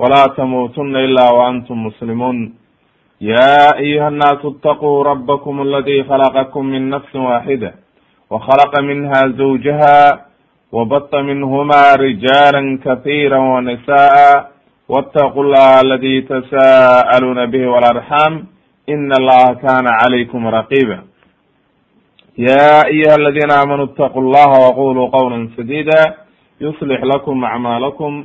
ولا تموتن إلا وأنتم مسلمون يا أيها الناس اتقوا ربكم الذي خلقكم من نفس واحدة وخلق منها زوجها وبط منهما رجالا كثيرا ونساء واتقوا الله الذي تساءلون به والأرحام إن الله كان عليكم رقيبا يا أيها الذين آمنوا اتقوا الله وقولوا قولا سديدا يصلح لكم أعمالكم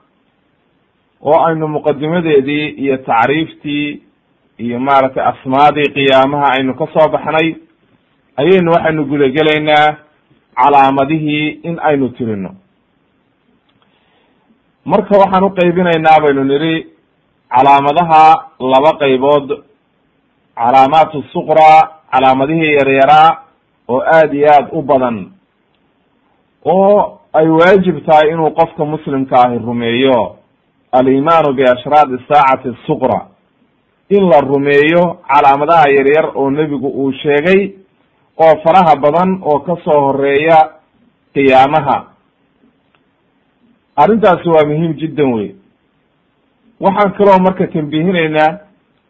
oo aynu muqadimadeedii iyo tacriiftii iyo maaragtay asmaadii qiyaamaha aynu ka soo baxnay ayaynu waxaynu gudagelaynaa calaamadihii in aynu tirino marka waxaan uqeybinaynaa baynu nidhi calaamadaha laba qaybood calaamaat suqra calaamadihii yaryaraa oo aada iyo aada u badan oo ay waajib tahay inuu qofka muslimka ahi rumeeyo alimaanu biashraadi saacati suqra. In la rumeeyo calaamadaha yaryar oo nebigu uu sheegay oo faraha badan oo ka soo horreeya qiyaamaha. Arrintaasi waa muhiim jiddan wey waxaan kaloo marka tambihinaynaa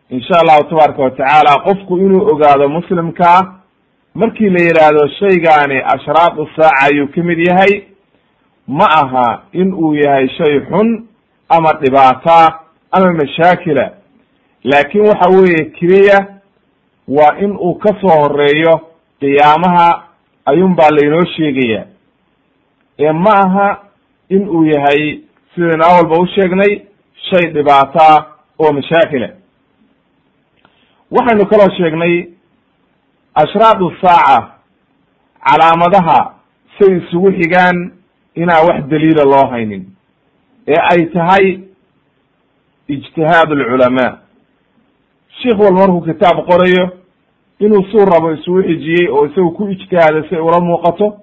insha allahu tabaaraka watacaala qofku inuu ogaado muslimkaa markii la yidhaahdo shaygaani ashraadu saaca ayuu ka mid yahay ma aha in uu yahay shay xun ama dhibaata ama mashaakila. Laakin waxa weeye keliya waa in uu ka soo horeeyo qiyaamaha ayuun baa laynoo sheegaya ee ma aha in uu yahay sidaynu awalba u sheegnay shay dhibaata oo mashaakila. Waxaynu kaloo sheegnay ashraadu saaca calaamadaha say isugu xigaan inaan wax daliila loo haynin ee ay tahay ijtihaad alculamaa sheikh walba markuu kitaab qorayo inuu suu rabo isugu xijiyey oo isagu ku ijtihaaday si ula muuqato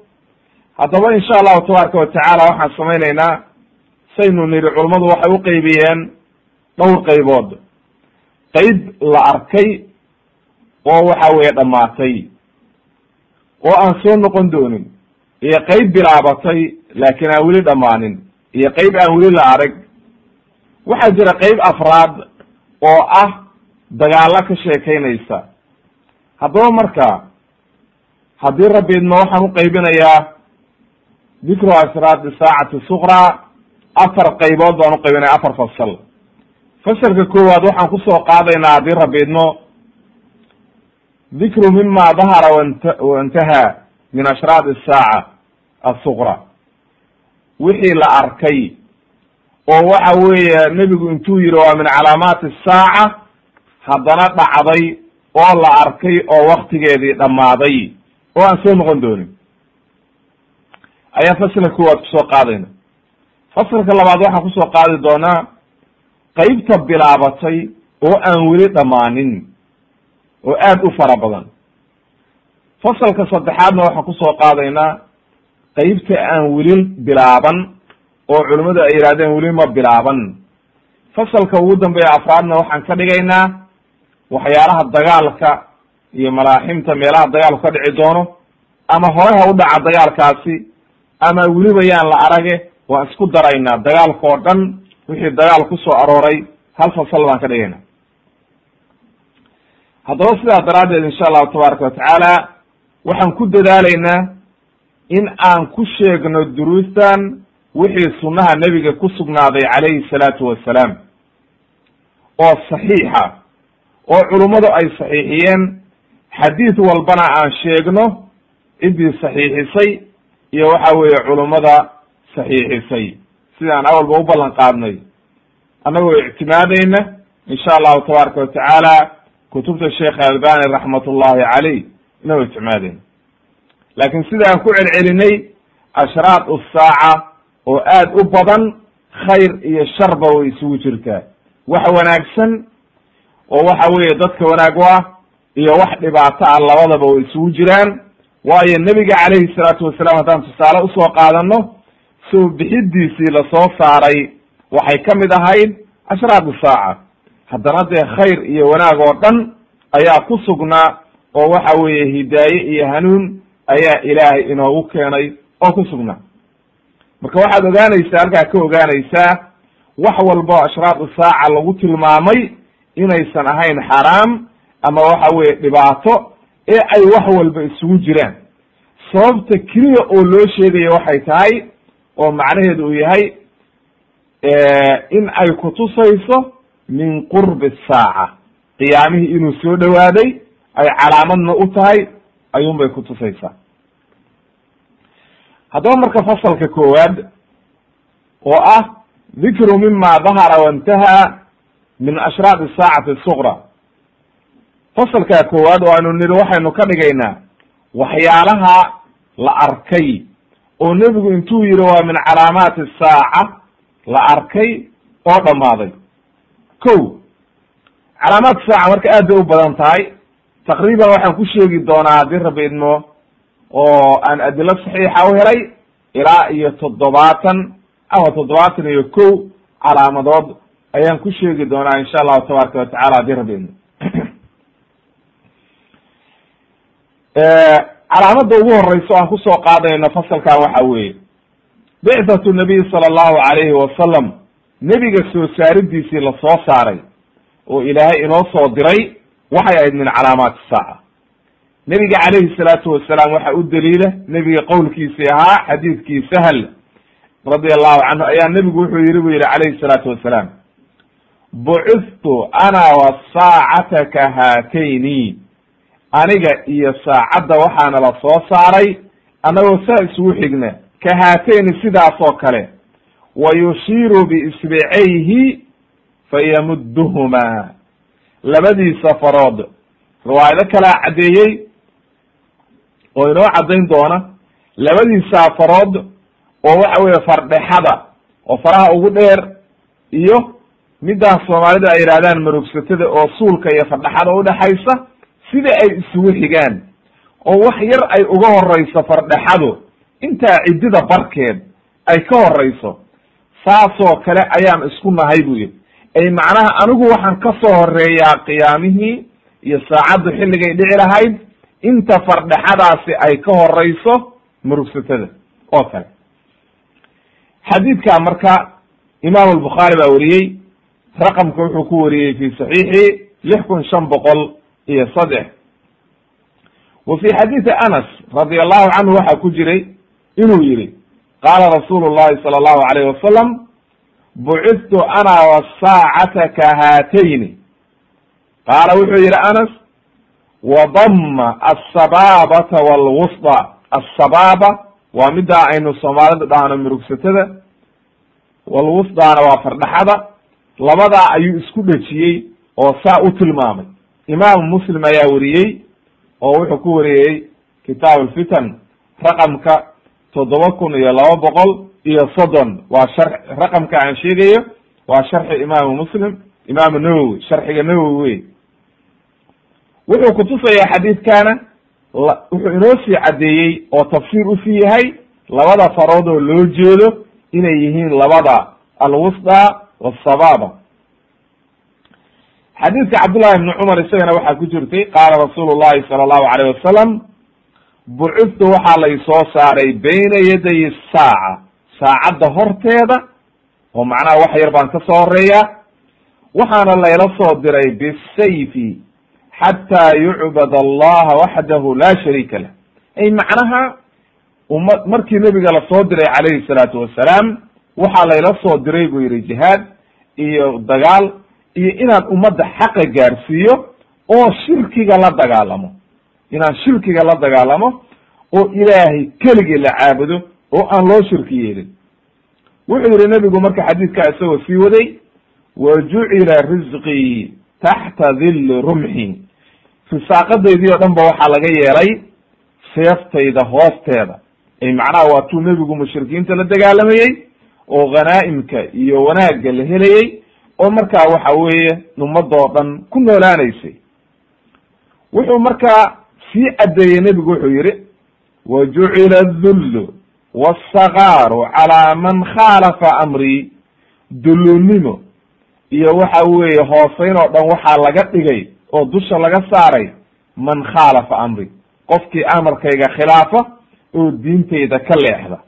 haddaba insha allahu tabaaraka watacaala waxaan samaynaynaa saynu nidhi culummadu waxay u qeybiyeen dhowr qaybood. Qeyb la arkay oo waxa weeye dhamaatay oo aan soo noqon doonin iyo qeyb bilaabatay laakiin aan weli dhammaanin iyo qeyb aan weli la arag waxaa jira qeyb afraad oo ah dagaalo ka sheekaynaysa. Haddaba marka haddii rabbi idma waxaan uqeybinayaa dikru ashraadi saacati suqra afar qaybood baan uqeybinaya afar fasal. Fasalka koowaad waxaan ku soo qaadaynaa haddii rabbi idmo dikru mima dahara waintaha min ashraad asaaca asuqra wixii la arkay oo waxa weeye nebigu intuu yihi waa min calaamaati asaaca haddana dhacday oo la arkay oo waktigeedii dhammaaday. Oo aan soo noqon doonin. Ayaa fasalka koowaad ku soo qaadayna. Fasalka labaad waxaan ku soo qaadi doonaa qeybta bilaabatay oo aan weli dhammaanin oo aada u fara badan. Fasalka saddexaadna waxaan ku soo qaadaynaa qeybta aan weli bilaaban oo culimmadu ay yidhahdeen weli ma bilaaban. Fasalka ugu dambeeya afraadna waxaan ka dhigaynaa waxyaalaha dagaalka iyo malaaximta meelaha dagaalku ka dhici doono ama hore ha u dhaca dagaalkaasi ama weliba yaan la arage waan isku daraynaa. Dagaalka oo dhan wixii dagaal ku soo arooray hal fasal baan ka dhigaynaa. Haddaba sidaas daraaddeed insha allahu tabaaraka watacaala waxaan ku dadaalaynaa in aan ku sheegno duruustan wixii sunnaha nebiga ku sugnaaday calayhi salaatu wassalaam oo saxiixa oo culummadu ay saxiixiyeen. Xadiid walbana aan sheegno ciddii saxiixisay iyo waxa weeye culummada saxiixisay. Sidaan awalba u ballan qaadnay. Annagoo ictimaadayna insha allahu tabaaraka watacaala kutubta sheekh albani raxmatullahi caleyh inagoo ictimaadayna laakiin sidaan ku celcelinay ashraad usaaca oo aad u badan khayr iyo sharba way isugu jirtaa. Wax wanaagsan oo waxa weeye dadka wanaag u ah iyo wax dhibaato ah labadaba way isugu jiraan. Waayo nebiga calayhi salaatu wasalaam haddaan tusaale u soo qaadano soo bixidiisii la soo saaray waxay ka mid ahayd ashraad usaaca haddana dee khayr iyo wanaag oo dhan ayaa ku sugnaa oo waxa weeye hidaaye iyo hanuun ayaa ilaahay inoogu keenay oo ku sugnaa. Marka waxaad ogaanaysaa halkaa ka ogaanaysaa wax walba o ashraad usaaca lagu tilmaamay inaysan ahayn xaraam ama waxa weeye dhibaato ee ay wax walba isugu jiraan. Sababta keliya oo loo sheegayo waxay tahay oo macnaheedu uu yahay in ay kutusayso min qurbi saaca. Qiyaamihii inuu soo dhowaaday ay calaamadna u tahay ayuun bay kutusaysaa haddaba marka fasalka koowaad oo ah dikru mima dahara waintaha min ashraad saacati suqra fasalkaa koowaad oo aynu niri waxaynu ka dhigaynaa waxyaalaha la arkay oo nebigu intuu yihi waa min calaamaati saaca la arkay oo dhammaaday. Ko calaamaat saaca marka aad bay u badan tahay taqriiban waxaan ku sheegi doonaa haddii rabbi idmo oo aan adilo saxiixa u helay ilaa iyo toddobaatan ama toddobaatan iyo kow calaamadood ayaan ku sheegi doonaa insha allahu tabaaraka watacala haddii rabbi idmo. Calaamada ugu horeysa o aan ku soo qaadayno fasalkan waxa weeye. Bicthatu nabiy sala allahu alayhi wasalam nebiga soo saaridiisii la soo saaray oo ilaahay inoo soo diray waxay ahayd min calaamaati saaca nebiga calayhi salaatu wasalaam waxa u daliila nebiga qowlkiisii ahaa xadiidkii sahl radi allahu canhu ayaa nebigu wuxuu yihi bu yihi calayhi salaatu wasalaam bucithtu ana wasaacata ka haatayni. Aniga iyo saacadda waxaana la soo saaray annagoo saa isugu xigna ka haatayni sidaas oo kale. Wa yushiiru biisbicayhi fayamudduhumaa labadiisa farood riwaayado kalaa caddeeyey oo inoo caddayn doona labadiisaa farood oo waxa weeye fardhexada oo faraha ugu dheer iyo middaas soomaalida ay yidhahdaan marugsatada oo suulka iyo fardhexada udhexaysa sida ay isugu xigaan oo wax yar ay uga horeyso fardhexadu intaa ciddida barkeed ay ka horeyso saasoo kale ayaan isku nahay bu yidhi ay macnaha anigu waxaan ka soo horeeyaa qiyaamihii iyo saacaddu xilligay dhici lahayd inta fardhexadaasi ay ka horeyso murugsatada oo kale. Xadiidka marka imaam albukhaari baa wariyey raqamka wuxuu ku wariyey fi saxiixi lix kun shan boqol iyo saddex. Wa fi xadiidi anas radi allahu canhu waxaa ku jiray inuu yihi qaala rasuulu llahi sala allahu alayh wasalam bucithtu ana wasaacata ka haatayni. Qaala wuxuu yihi anas wadama asabaabata walwusda. Asabaaba waa middaa aynu soomaalida dhahno murugsatada walwusdaana waa fardhaxada. Labadaa ayuu isku dhejiyey oo saa u tilmaamay. Imaamu muslim ayaa wariyey oo wuxuu ku wariyey kitaab alfitan raqamka toddoba kun iyo laba boqol iyo soddon waa shar raqamka aan sheegayo waa sharxi imaamu muslim imaamu nawowi sharxiga nawowi wey wuxuu kutusayaa xadiidkana wuxuu inoo sii caddeeyey oo tafsiir u sii yahay labada farood oo loo jeedo inay yihiin labada alwusda wasabaaba xadiidka cabdullahi ibni cumar isagana waxaa ku jirtay qaala rasuulu llahi sala allahu alayh wasalam bucudtu waxaa lay soo saaray bayna yaday saaca saacadda horteeda oo macnaha wax yar baan ka soo horreeya waxaana layla soo diray bisayfi xataa yucbad allaha waxdahu laa shariika lah. Ay macnaha uma markii nebiga la soo diray calayhi salaatu wasalaam waxaa layla soo diray buu yihi jihaad iyo dagaal iyo inaan ummadda xaqa gaarsiiyo oo shirkiga la dagaalamo. Inaan shirkiga la dagaalamo oo ilaahay keligii la caabudo oo aan loo shirki yeelin. Wuxuu yihi nebigu marka xadiidkaa isagoo sii waday wa jucila risqii taxta dilli rumxi. Risaaqadaydii oo dhan ba waxaa laga yeelay seeftayda hoosteeda. Ay macnaha waa tuu nebigu mushrikiinta la dagaalamayey oo khanaa'imka iyo wanaagga la helayey oo markaa waxa weeye ummadoo dhan ku noolaanaysay. Wuxuu markaa sii caddeeyey nebigu wuxuu yihi wa jucila adullu waasakaaru calaa man khaalafa amrii dullunnimo iyo waxa weeye hooseyn oo dhan waxaa laga dhigay oo dusha laga saaray man khaalafa amri qofkii amarkayga khilaafa oo diintayda ka leexda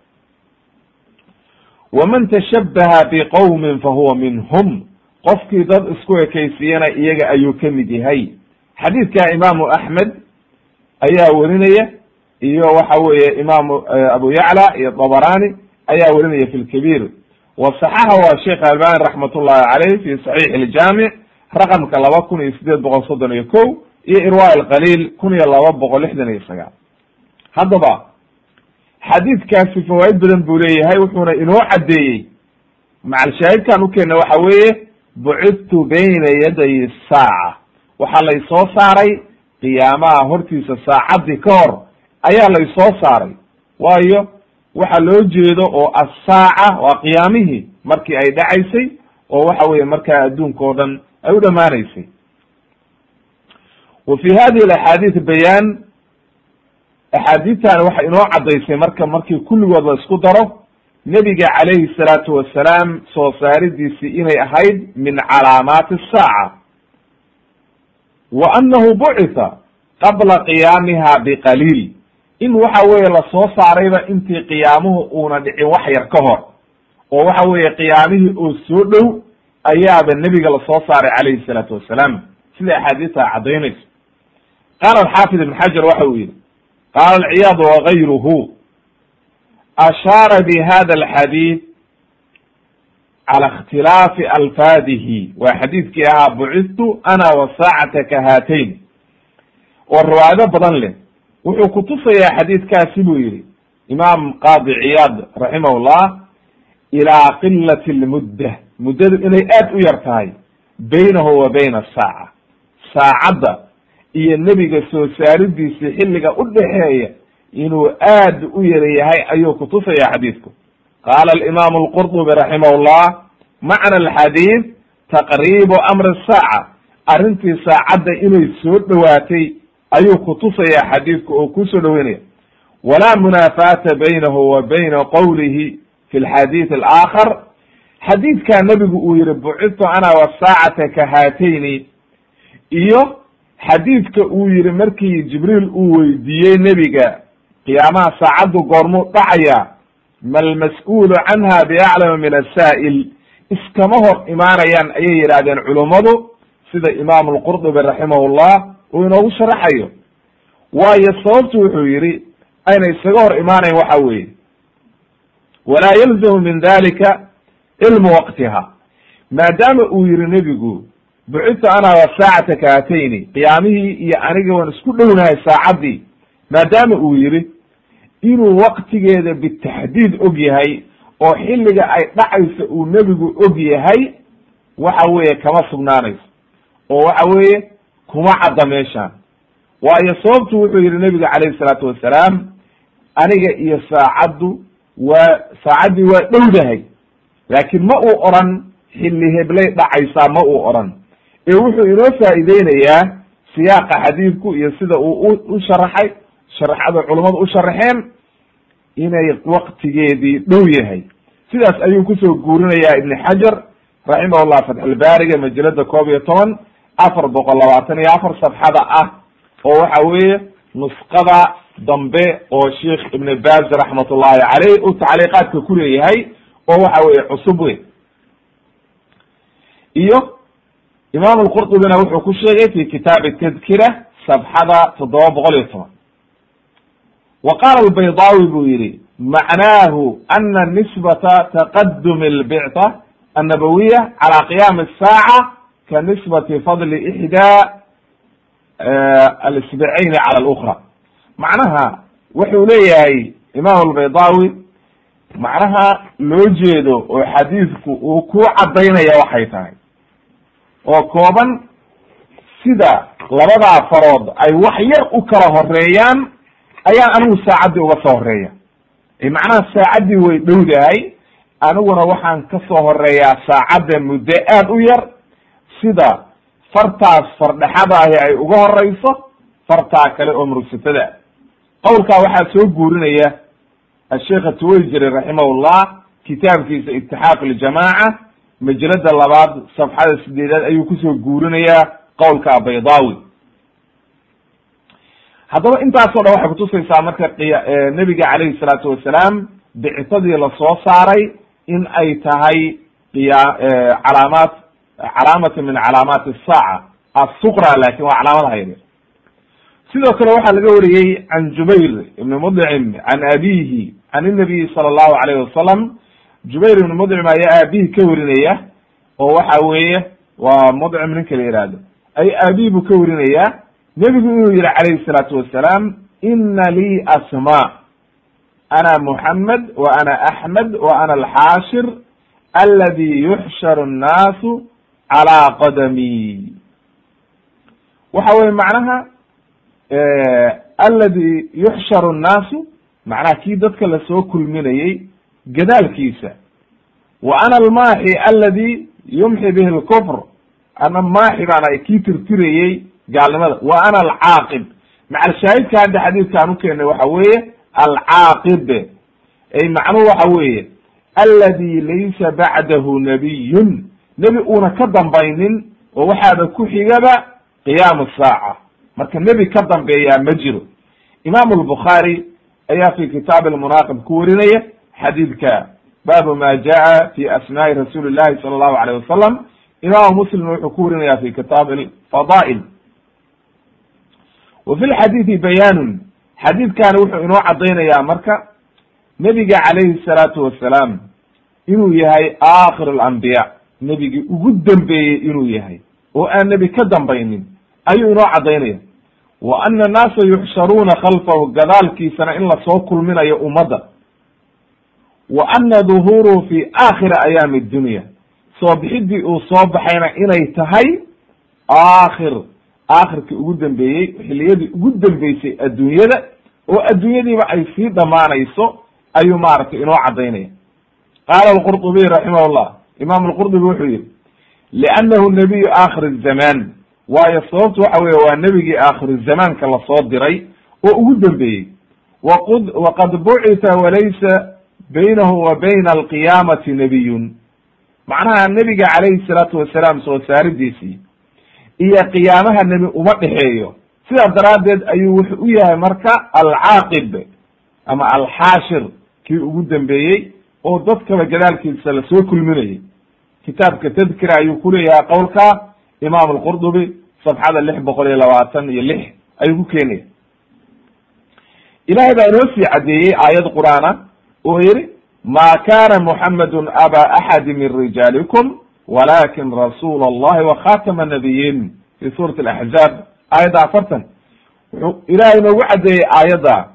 waman tashabbaha biqowmin fa huwa minhum qofkii dad isku ekaysiiyana iyaga ayuu ka mid yahay xadiidka imaamu axmed ayaa werinaya iyo waxa weeye imaamu abu yacla iyo dabarani ayaa werinaya fi lkabiir wasaxaxa waa sheekh albani raxmat ullahi caleyh fi saxiix iljaamic raqamka laba kun iyo sideed boqol soddon iyo ko iyo irwa alqaliil kun iyo laba boqol lixdan iyo sagaal. Haddaba xadiidkaasi fawaa'id badan buu leeyahay wuxuuna inoo caddeeyey. Macalshaahidkan ukeenna waxa weeye bucidtu bayna yaday saaca. Waxaa laysoo saaray qiyaamaha hortiisa saacaddii ka hor ayaa laysoo saaray. Waayo waxa loo jeedo oo assaaca waa qiyaamihii markii ay dhacaysay oo waxa weeye markaa adduunka o dhan ay u dhamaanaysay wa fi hadihi alaxaadiis bayaan axaadiistan waxay inoo caddaysay marka markii kulligood la isku daro nebiga calayhi salaatu wasalaam soo saaridiisii inay ahayd min calaamaati asaaca wa annahu bucitha qabla qiyaamiha biqaliil in waxa weeye la soo saarayba intii qiyaamuhu uuna dhicin wax yar ka hor oo waxa weeye qiyaamihii oo soo dhow ayaaba nebiga la soo saaray calayhi salaatu wasalaam. Sida axaadiista caddaynayso qaala alxaafid ibn xajar waxa uu yihi qaala alciyaad wagayruhu ashaara bi hada alxadiid cala ikhtilaafi alfaadihi. Waa xadiidkii ahaa bucidtu ana wasaacata ka haatayn. Oo riwaayado badan leh wuxuu kutusayaa xadiidkaasi buu yihi imaam qaadi ciyaad raximahullah ilaa qilati lmudda muddadu inay aad u yar tahay baynahu wa bayna asaaca saacadda iyo nebiga soo saaridiisii xilliga u dhexeeya inuu aad u yar yahay ayuu kutusaya xadiidku. Qaala alimaamu alqurdubi raximahullah macna alxadiid taqriibu amri saaca. Arrintii saacadda inay soo dhowaatay ayuu kutusaya xadiidku oo ku soo dhoweynaya. Walaa munaafaata baynahu wa bayna qowlihi fi lxadiid alaakhar xadiidkaa nebigu uu yihi bucidtu ana wasaacata ka haatayni. Iyo xadiidka uu yihi markii jibriil uu weydiiyey nebiga qiyaamaha saacaddu goormuu dhacaya malmas-uulu canha biaclama min asaa'il iskama hor imaanayaan ayay yidhahdeen culummadu sida imaamu lqurdubi raximahullah uu inoogu sharaxayo. Waayo sababtu wuxuu yihi ayna isaga hor imaanayn waxa weeye. Walaa yalzamu min dalika cilmu waqtiha. Maadaama uu yihi nebigu bucidtu ana wasaacata kaatayni qiyaamihii iyo aniga waan isku dhownahay saacaddii. Maadaama uu yihi inuu waqtigeeda bitaxdiid og yahay oo xilliga ay dhacayso uu nebigu og yahay waxa weeye kama sugnaanayso. Oo waxa weeye kuma cadda meeshaan waayo sababtu wuxuu yihi nebiga calayhi salaatu wasalaam aniga iyo saacaddu waa saacaddii waa dhowdahay. Laakiin ma uu odran xilli heblay dhacaysaa ma uu odran ee wuxuu inoo faa'iideynayaa siyaaqa xadiidku iyo sida uu u sharaxay sharaxada culummadu u sharaxeen inay waqtigeedii dhow yahay. Sidaas ayuu ku soo guurinayaa ibni xajar raximahullah fatxulbaariga majalada koob iyo toban afar boqol labaatan iyo afar safxada ah oo waxa weeye nusqada dambe oo sheikh ibn baz raxmat ullahi caleyh uu tacliiqaadka ku leeyahay oo waxa weeye cusub wey iyo imaam lqurdubina wuxuu ku sheegay fi kitaabi tadkira safxada toddoba boqol iyo toban. Wa qaala albaydawi buu yihi macnaahu ana nisbata taqadumi albicta annabawiya cala qiyaami asaaca ka nisbati fadli ixdaa alisbicayni cala alukra macnaha wuxuu leeyahay imaam albaydawi macnaha loo jeedo oo xadiidku uu ku caddaynaya waxay tahay. Oo kooban sida labadaa farood ay wax yar u kala horeeyaan ayaa anigu saacaddii uga soo horreeya macnaha saacaddii way dhowdahay aniguna waxaan ka soo horeeyaa saacadda muddo aad u yar sida fartaas fardhexadaahi ay uga horeyso fartaa kale oo murugsatada. Qowlkaa waxaa soo guurinaya asheikh tuwayjiri raximahullah kitaabkiisa itixaaq ljamaaca majalada labaad safxada sideedaad ayuu ku soo guurinayaa qowlka baydaawi. Haddaba intaasoo dhan waxay kutusaysaa marka qiya nebiga calayhi salaatu wasalaam bicitadii la soo saaray in ay tahay qiya calaamaat calaamata min calaamaati asaaca assuqra laakiin waa calaamadaha yaryar sidoo kale waxaa laga wariyey can jubayr ibni mudcim can abihi can inabiyi sala allahu alayhi wasalam jubayr ibni mudcim ayaa aabihi ka warinaya oo waxa weeye waa mudcim ninka la yihahdo ay aabihi buu ka warinaya nebigu inuu yihi calayhi salaatu wasalaam ina lii asma ana muxamed wa ana axmed wa ana alxaashir aladi yuxsharu annaasu calaa qadami. Waxa weye macnaha aladi yuxsharu nnaasu macnaha kii dadka la soo kulminayey gadaalkiisa. Wa ana almaaxi aladi yumxi bihi lkufr ana maaxi baana kii tirtirayey gaalnimada. Wa ana alcaaqib. Macal shaahidka hadda xadiidkaan ukeenay waxa weeye alcaaqib. Ay macnuhu waxa weeye aladi laysa bacdahu nabiyun nebi uuna ka dambaynin oo waxaaba ku xigaba qiyaamu saaca. Marka nebi ka dambeeyaa ma jiro. Imaamu lbukhaari ayaa fi kitaab almunaaqib ku warinaya xadiidka baabu ma jaa fi asmaai rasuuli llahi sala allahu alayh wasalam imaamu muslimna wuxuu ku warinaya fi kitaab fadaa'il. Wa fi lxadiidi bayaanun xadiidkani wuxuu inoo caddaynaya marka nebiga calayhi salaatu wasalaam inuu yahay aakhir alambiya nebigii ugu dambeeyey inuu yahay oo aan nebi ka dambaynin ayuu inoo caddaynaya wa ana annaasa yuxsharuuna khalfahu gadaalkiisana in la soo kulminayo ummadda. Wa ana duhuuruhu fi aakhiri ayaami dunya soo bixidii uu soo baxayna inay tahay aakhir. Aakhirkii ugu dambeeyey xilliyadii ugu dambeysay adduunyada oo adduunyadiiba ay sii dhamaanayso ayuu maaragtay inoo caddaynaya. Qaala alqurطubiy raximah imam alqurdubi wuxuu yihi liannahu nabiyu aakhir zaman. Waayo sababtu waxa weye waa nebigii aakhiru zamaanka la soo diray oo ugu dambeeyey. Waqd waqad bucita walaysa baynahu wa bayna alqiyaamati nabiyun. Macnaha nebiga calayhi salaatu wasalaam soo saaridiisii iyo qiyaamaha nebi uma dhexeeyo. Sidaa daraaddeed ayuu wuxuu u yahay marka alcaaqib ama alxaashir kii ugu dambeeyey oo dadkaba gadaalkiisa la soo kulminayay kitaabka tadkira ayuu ku leeyahay qowlka imaam alqurdubi safxada lix boqol iyo labaatan iyo lix ayuu ku keenaya. Ilahay baa inoo sii caddeeyey aayad qur'aana oo yihi ma kana muxamedun aba axadi min rijaalikum walakin rasuul allahi wa khatama nabiyin fi suurati alaxzaab aayadda afartan. Wuxuu ilahay inoogu caddeeyey aayadda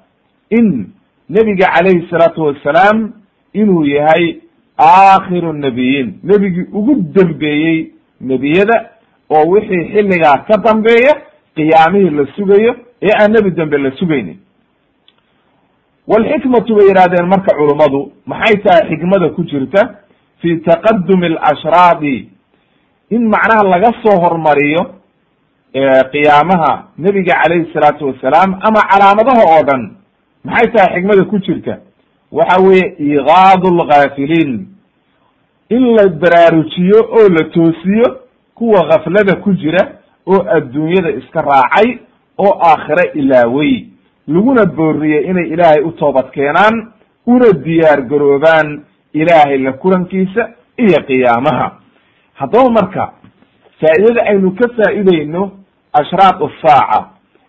in nebiga calayhi salaatu wasalaam inuu yahay aakhiru nabiyiin. Nebigii ugu dambeeyey nebiyada oo wixii xilligaa ka dambeeya qiyaamihii la sugayo ee aan nebi dambe la sugaynin. Walxikmatu bay yidhahdeen marka culummadu maxay tahay xikmada ku jirta? Fi taqadumi alashraadi in macnaha laga soo hormariyo qiyaamaha nebiga calayhi salaatu wasalaam ama calaamadaha oo dhan maxay tahay xikmada ku jirta waxa weeye igaadu lgaafiliin in la baraarujiyo oo la toosiyo kuwa gaflada ku jira oo adduunyada iska raacay oo aakhire ilaawey laguna booriyey inay ilaahay u toobad keenaan una diyaar garoobaan ilaahay la kulankiisa iyo qiyaamaha. Haddaba marka faa'iidada aynu ka faa'idayno ashraat asaaca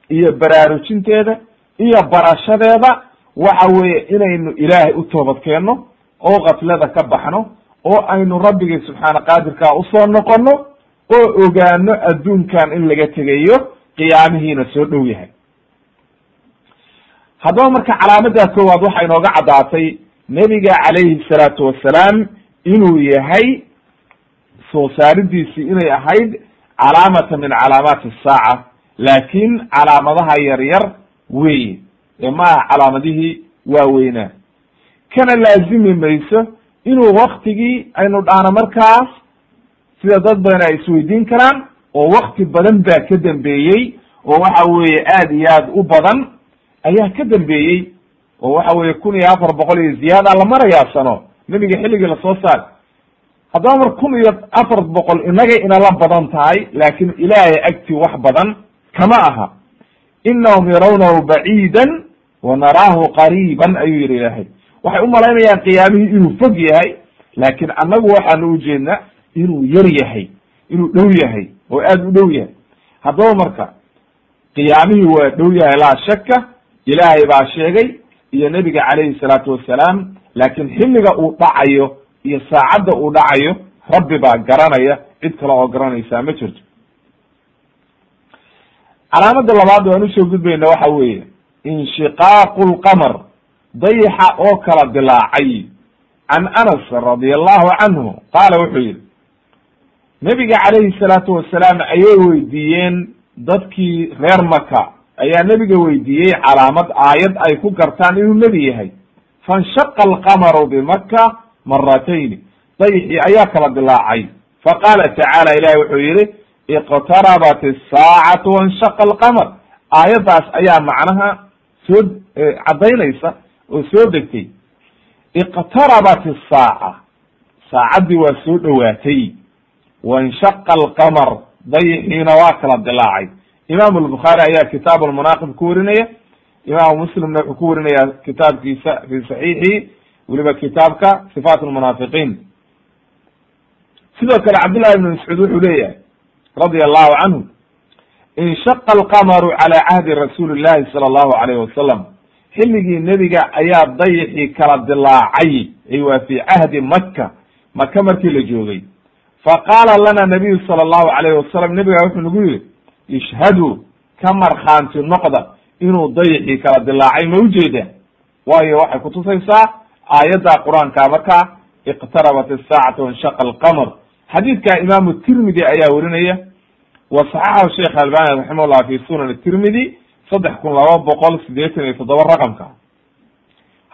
iyo baraarujinteeda iyo barashadeeda waxa weeye inaynu ilaahay u toobad keenno oo kaflada ka baxno oo aynu rabbigii subxaana qaadirkaa u soo noqono oo ogaano adduunkan in laga tegayo qiyaamihiina soo dhow yahay. Haddaba marka calaamada koowaad waxaa inooga caddaatay nebiga calayhi salaatu wasalaam inuu yahay soo saaridiisii inay ahayd calaamata min calaamaati asaaca laakin calaamadaha yaryar weye ee maaha calaamadihii waaweynaa kana laazimi mayso inuu waktigii aynu dhahno markaas sida dad badan ay isweydiin karaan oo wakti badan baa ka dambeeyey oo waxa weeye aad iyo aad u badan ayaa ka dambeeyey oo waxa weeye kun iyo afar boqol iyo ziyaada la marayaa sano nebiga xilligii la soo saar. Haddaba mar kun iyo afar boqol inagay inala badan tahay laakin ilaahay agtii wax badan kama aha. Inahum yarawnahu baciidan wa naraahu qariiban ayuu yihi ilaahay. Waxay u malaynayaan qiyaamihii inuu fog yahay laakin annagu waxaanu ujeedna inuu yar yahay inuu dhow yahay oo aad u dhow yahay. Haddaba marka qiyaamihii waa dhow yahay laa shaka ilaahay baa sheegay iyo nebiga calayhi salaatu wasalaam laakin xilliga uu dhacayo iyo saacadda uu dhacayo rabbi baa garanaya cid kale oo garanaysaa ma jirto. Calaamada labaad waan u soo gudbayna waxa weeye inshiqaaqu lqamar dayaxa oo kala dilaacay. Can anas radi allahu canhu qaala wuxuu yihi nebiga calayhi salaatu wasalaam ayay weydiiyeen dadkii reer maka ayaa nebiga weydiiyey calaamad aayad ay ku gartaan inuu nebi yahay. Fanshaqa alqamaru bimaka maratayni dayxii ayaa kala dilaacay. Faqaala tacaala ilahi wuxuu yihi iqtarabat asaacatu wanshaqa alqamar aayaddaas ayaa macnaha soo caddaynaysa oo soo degtay. Iqtarabat asaaca saacaddii waa soo dhowaatay wanshaqa alqamar. Dayxiina waa kala dilaacay. Imam albukhaari ayaa kitaab almunaaqib ku warinaya. Imaamu muslimna wuxuu ku warinaya kitaabkiisa fi saxiixi weliba kitaabka sifaat lmunaafiqiin sidoo kale cabdullahi ibn mascuud wuxuu leeyahay radia allahu canhu inshaqa alqamaru cala cahdi rasuuli llahi sala allahu alayh wasalam xilligii nebiga ayaa dayixii kala dilaacay ay waa fi cahdi maka maka markii la joogay faqaala lana nabiyu sala allahu alayh wasalam nebiga wuxuu nagu yihi ishhaduu ka markhaanti noqda inuu dayixii kala dilaacay ma ujeeda waayo waxay kutusaysaa aayadda qur'aanka markaa iqtarabat asaacatu wanshaqa alqamar xadiidka imaamu tirmidi ayaa werinaya wa saxaxahu sheekh albani raximahullah fi sunan tirmidi saddex kun laba boqol sideetan iyo toddoba raqamka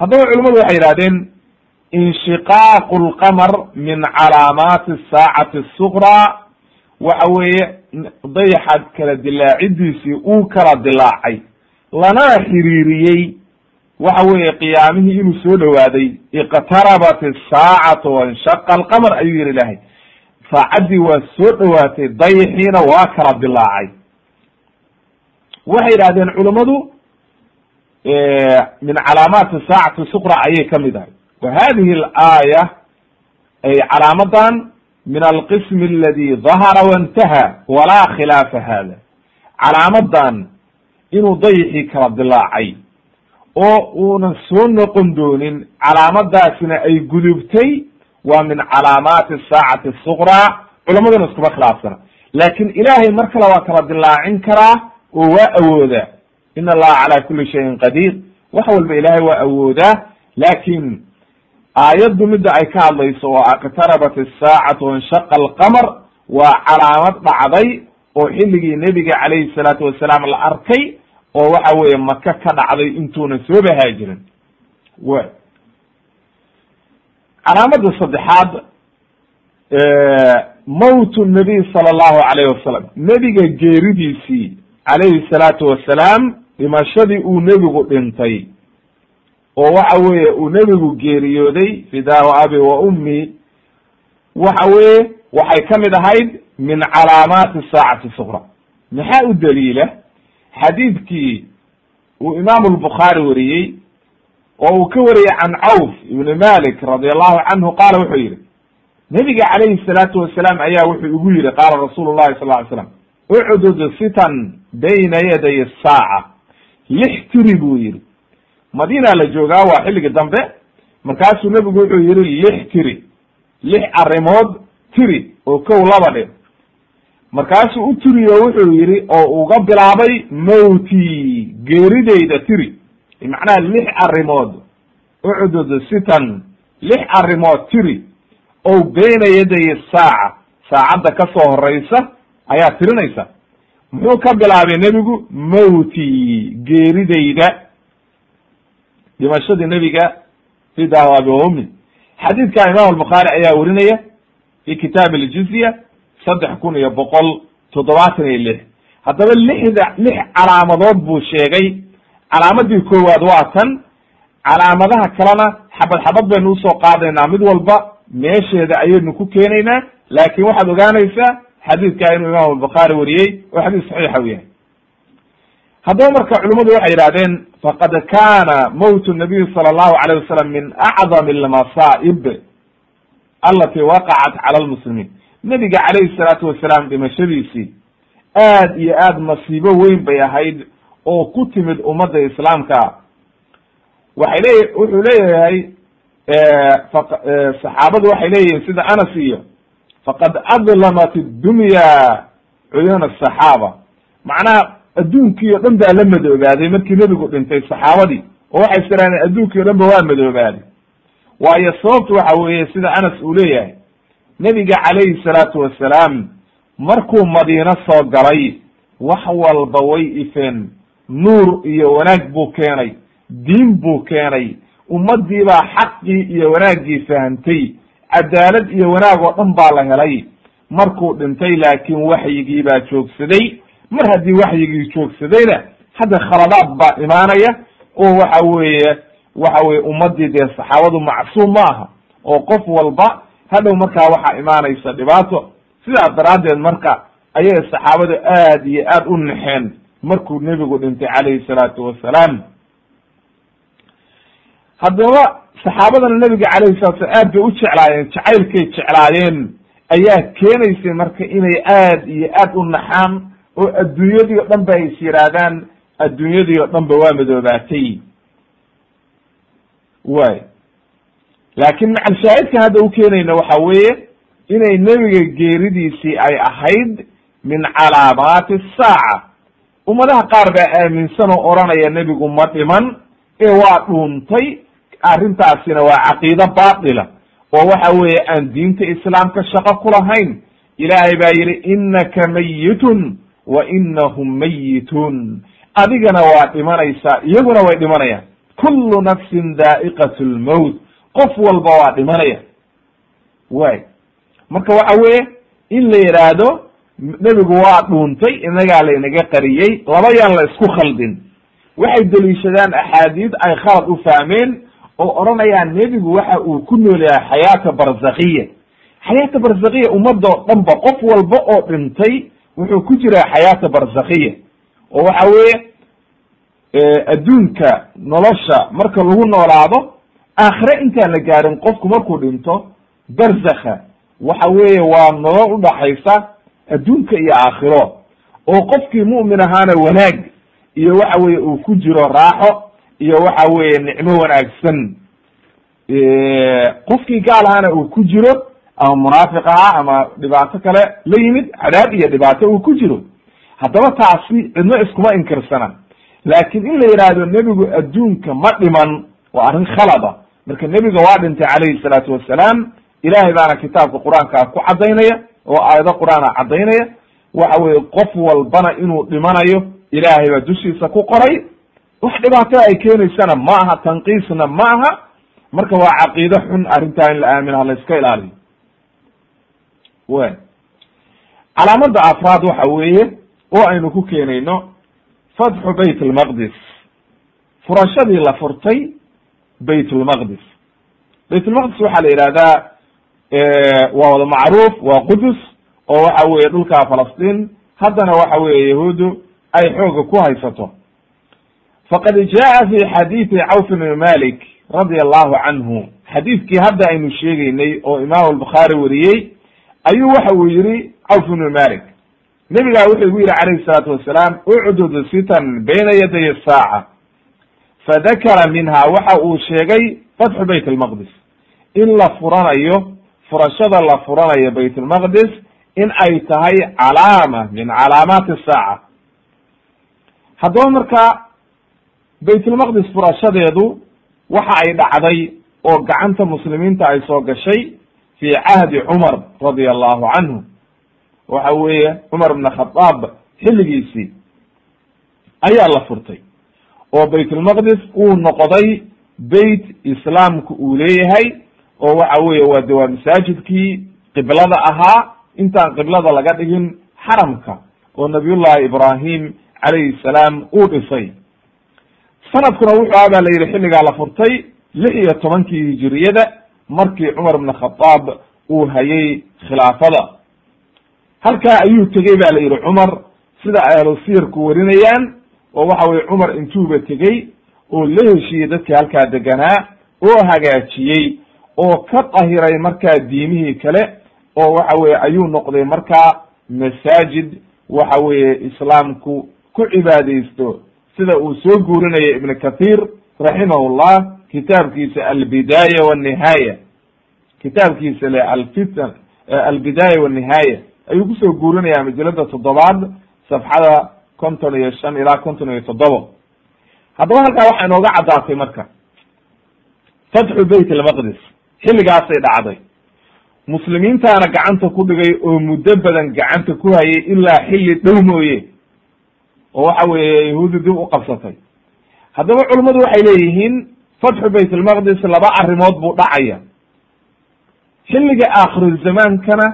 haddaba culimadu waxay yihahdeen inshiqaaqu lqamar min calaamaati saacati suqraa waxa weeye dayaxa kala dilaacidiisii uu kala dilaacay lanana xiriiriyey waxa weeye qiyaamihii inuu soo dhowaaday iqtarabat asaacatu wanshaqa alqamar ayuu yihi ilahay saacaddii waa soo dhowaatay dayixiina waa kala dilaacay waxay yidhahdeen culimadu min calaamaati saacati suqra ayay ka mid ahay wa hadihi alaaya ay calaamadan min alqism aladi dahara waintaha walaa khilaafa hada calaamadan inuu dayixii kala dilaacay oo uunan soo noqon doonin calaamadaasina ay gudubtay waa min calaamaati saacati suqraa culamaduna iskuma khilaafsana laakin ilaahay mar kale waa kala dilaacin karaa oo waa awoodaa in allaha cala kuli shayin qadiir. Wax walba ilaahay waa awoodaa laakin aayaddu midda ay ka hadlayso oo iqtarabat asaacatu wanshaqa alqamar waa calaamad dhacday oo xilligii nebiga calayhi salaatu wasalaam la arkay oo waxa weeye maka ka dhacday intuuna soo bahaajirin w calaamada saddexaad mowt nabiy sala allahu alayh wasalam nebiga geeridiisii calayhi salaatu wasalaam dhimashadii uu nebigu dhintay. Oo waxa weeye uu nebigu geeriyooday fidaahu abi wa ummi. Waxa weeye waxay ka mid ahayd min calaamaati saacati suqra maxaa u daliila? Xadiidkii uu imaamu lbukhaari wariyey oo uu ka wariyey can cawf ibni malik radi allahu canhu qaala wuxuu yihi nebiga calayhi salaatu wasalaam ayaa wuxuu igu yihi qaala rasuulu llahi sal ly slam ucdud sitan bayna yaday saaca lix tiri buu yihi madiina la joogaa waa xilligii dambe markaasuu nebigu wuxuu yihi lix tiri lix arrimood tiri oo kow laba dhe markaasuu u tiriyo wuxuu yidhi oo uga bilaabay mowti geeridayda tiri macnaha lix arrimood ucdud sitan lix arrimood tiri o beyna yaday saaca saacadda ka soo horeysa ayaa tirinaysa. Muxuu ka bilaabay nebigu? Mowti geeridayda. Dhimashadii nebiga fidahu abi xadiidka imam albukhaari ayaa werinaya fi kitaab aljizya saddex kun iyo boqol toddobaatan iyo lix. Haddaba lixda lix calaamadood buu sheegay calaamadii koowaad waa tan. Calaamadaha kalena xabad xabad baynu u soo qaadaynaa mid walba meesheeda ayaynu ku keenaynaa laakin waxaad ogaanaysaa xadiidka inuu imam albukhaari wariyey oo xadiis saxiixa u yahay. Haddaba marka culimmadu waxay yidhahdeen faqad kana mowt nabiy sala allahu alayh wasalam min acdam almasaa'ib alati waqacat cala lmuslimiin nebiga calayhi salaatu wasalaam dhimashadiisii aad iyo aad masiibo weyn bay ahayd oo ku timid ummadda islaamka waxay leey wuxuu leeyahay saxaabadu waxay leeyihiin sida anas iyo faqad adlamat iddunya cuyuuna asaxaaba macnaha adduunkii o dhan baa la madoobaaday markii nebigu dhintay saxaabadii oo waxay istiraadeen adduunkii o dhan ba waa madoobaaday. Waayo sababtu waxa weeye sida anas uu leeyahay nebiga calayhi salaatu wasalaam markuu madiino soo galay wax walba way ifeen nuur iyo wanaag buu keenay diin buu keenay ummadii baa xaqii iyo wanaaggii fahamtay cadaalad iyo wanaag oo dhan baa la helay. Markuu dhintay laakiin waxyigii baa joogsaday. Mar haddii waxyigii joogsadayna hadda khaladaad baa imaanaya. Oo waxa weeye waxa weye ummadii dee saxaabadu macsuum ma aha. Oo qof walba hadhow markaa waxaa imaanaysa dhibaato. Sidaas daraaddeed marka ayay saxaabadu aad iyo aad u naxeen markuu nebigu dhintay calayhi salaatu wasalaam. Haddaba saxaabadana nebiga calayhi salatu slam aad bay u jeclaayeen jacaylkay jeclaayeen. Ayaa keenaysay marka inay aad iyo aad u naxaan oo adduunyadii o dhan ba ay is yihaahdaan adduunyadii o dhan ba waa madoobaatay. Way laakin macalshaahidkan hadda u keenayna waxa weeye inay nebiga geeridiisii ay ahayd min calaamaati saaca ummadaha qaar baa aaminsan oo odhanaya nebigu ma dhiman. Ee waa dhuuntay. Arrintaasina waa caqiido baatila. Oo waxa weeye aan diinta islaamka shaqo ku lahayn. Ilaahay baa yidhi innaka mayitun wa inahum mayituun adigana waa dhimanaysaa iyaguna way dhimanayaan. Kullu nafsin daa'iqat lmowt qof walba waa dhimanaya. Way marka waxa weeye in la yidhaahdo nebigu waa dhuuntay inagaa laynaga qariyey. Laba yaan la isku khaldin. Waxay deliishadaan axaadiid ay khalad u fahmeen oo odhanayaan nebigu waxa uu ku nool yahay xayaata barzakhiya. Xayaata barzakhiya ummadoo dhan ba qof walba oo dhintay wuxuu ku jiraa xayaata barzakhiya. Oo waxa weeye adduunka nolosha marka lagu noolaado aakhire intaan la gaarin qofku markuu dhinto barzakha. Waxa weeye waa nolol udhaxaysa adduunka iyo aakhiro oo qofkii mu'min ahaana wanaag iyo waxa weye uu ku jiro raaxo iyo waxa weeye nicmo wanaagsan. Qofkii gaal ahaana uu ku jiro ama munaafiq ahaa ama dhibaato kale la yimid cadaab iyo dhibaato uu ku jiro haddaba taasi cidno iskuma inkirsana. Laakin in la yidhaahdo nebigu adduunka ma dhiman waa arrin khalada marka nebiga waa dhintay calayhi salaatu wasalaam ilahay baana kitaabka qur'aanka ku caddaynaya oo aayado qur'aana caddaynaya. Waxa weye qof walbana inuu dhimanayo ilaahay baa dushiisa ku qoray. Wax dhibaatada ay keenaysana ma aha tanqiisna ma aha. Marka waa caqiide xun arrintaa in la aamina ha la iska ilaaliyo. W calaamada afraad waxa weeye oo aynu ku keenayno fatxu bayt lmaqdis furashadii la furtay bayt lmaqdis bayt lmaqdis waxaa la yihahdaa waa wada macruuf waa qudus oo waxa weeye dhulka falastiin. Haddana waxa weeye yahuuddu ay xooga ku haysato. Faqad jaa fi xadiidi cawf bn malik radi allahu canhu. Xadiidkii hadda aynu sheegeynay oo imam albukhaari wariyey ayuu waxa uu yihi cawf bnu malik nebigaa wuxuu igu yihi calayhi salaatu wasalaam ucdud sitan bayna yaday saaca fadakara minha waxa uu sheegay fatxu bayt lmaqdis in la furanayo furashada la furanayo bayt lmaqdis in ay tahay calaama min calaamaati saaca haddaba marka baytulmaqdis furashadeedu waxa ay dhacday oo gacanta muslimiinta ay soo gashay fi cahdi cumar radia allahu canhu waxa weeye cumar ibn khadaab xilligiisii ayaa la furtay oo baytulmaqdis uu noqday beyt islaamku uu leeyahay oo waxa weeye waa de waa masaajidkii qiblada ahaa intaan qiblada laga dhigin xaramka oo nabiyullahi ibrahim calayhi salaam uu dhisay. Sanadkuna wuxuu baa la yidhi xilligaa la furtay lix iyo tobankii hijiriyada markii cumar ibn khadaab uu hayay khilaafada. Halkaa ayuu tegey ba la yidhi cumar sida ahlu siyarku warinayaan oo waxa weye cumar intuuba tegey oo la heshiiyey dadkii halkaa deganaa oo hagaajiyey oo ka dahiray markaa diimihii kale oo waxa weye ayuu noqday markaa masaajid waxa weeye islaamku ku cibaadaysto. Sida uu soo guurinaya ibn kathir raximahullah kitaabkiisa albidaaya wanihaaya kitaabkiisa le alfitan albidaaya wanihaaya ayuu ku soo guurinaya majalada toddobaad safxada konton iyo shan ilaa konton iyo toddobo. Haddaba halkaa waxaa inooga caddaatay marka. Fatxu bayt almaqdis xilligaasay dhacday. Muslimiintaana gacanta ku dhigay oo muddo badan gacanta ku hayay ilaa xilli dhow mooye oo waxa weeye yahuudi dib u qabsatay. Haddaba culummadu waxay leeyihiin fatxu bayt almaqdis laba arrimood buu dhacaya. Xilliga aakhiruzamaankana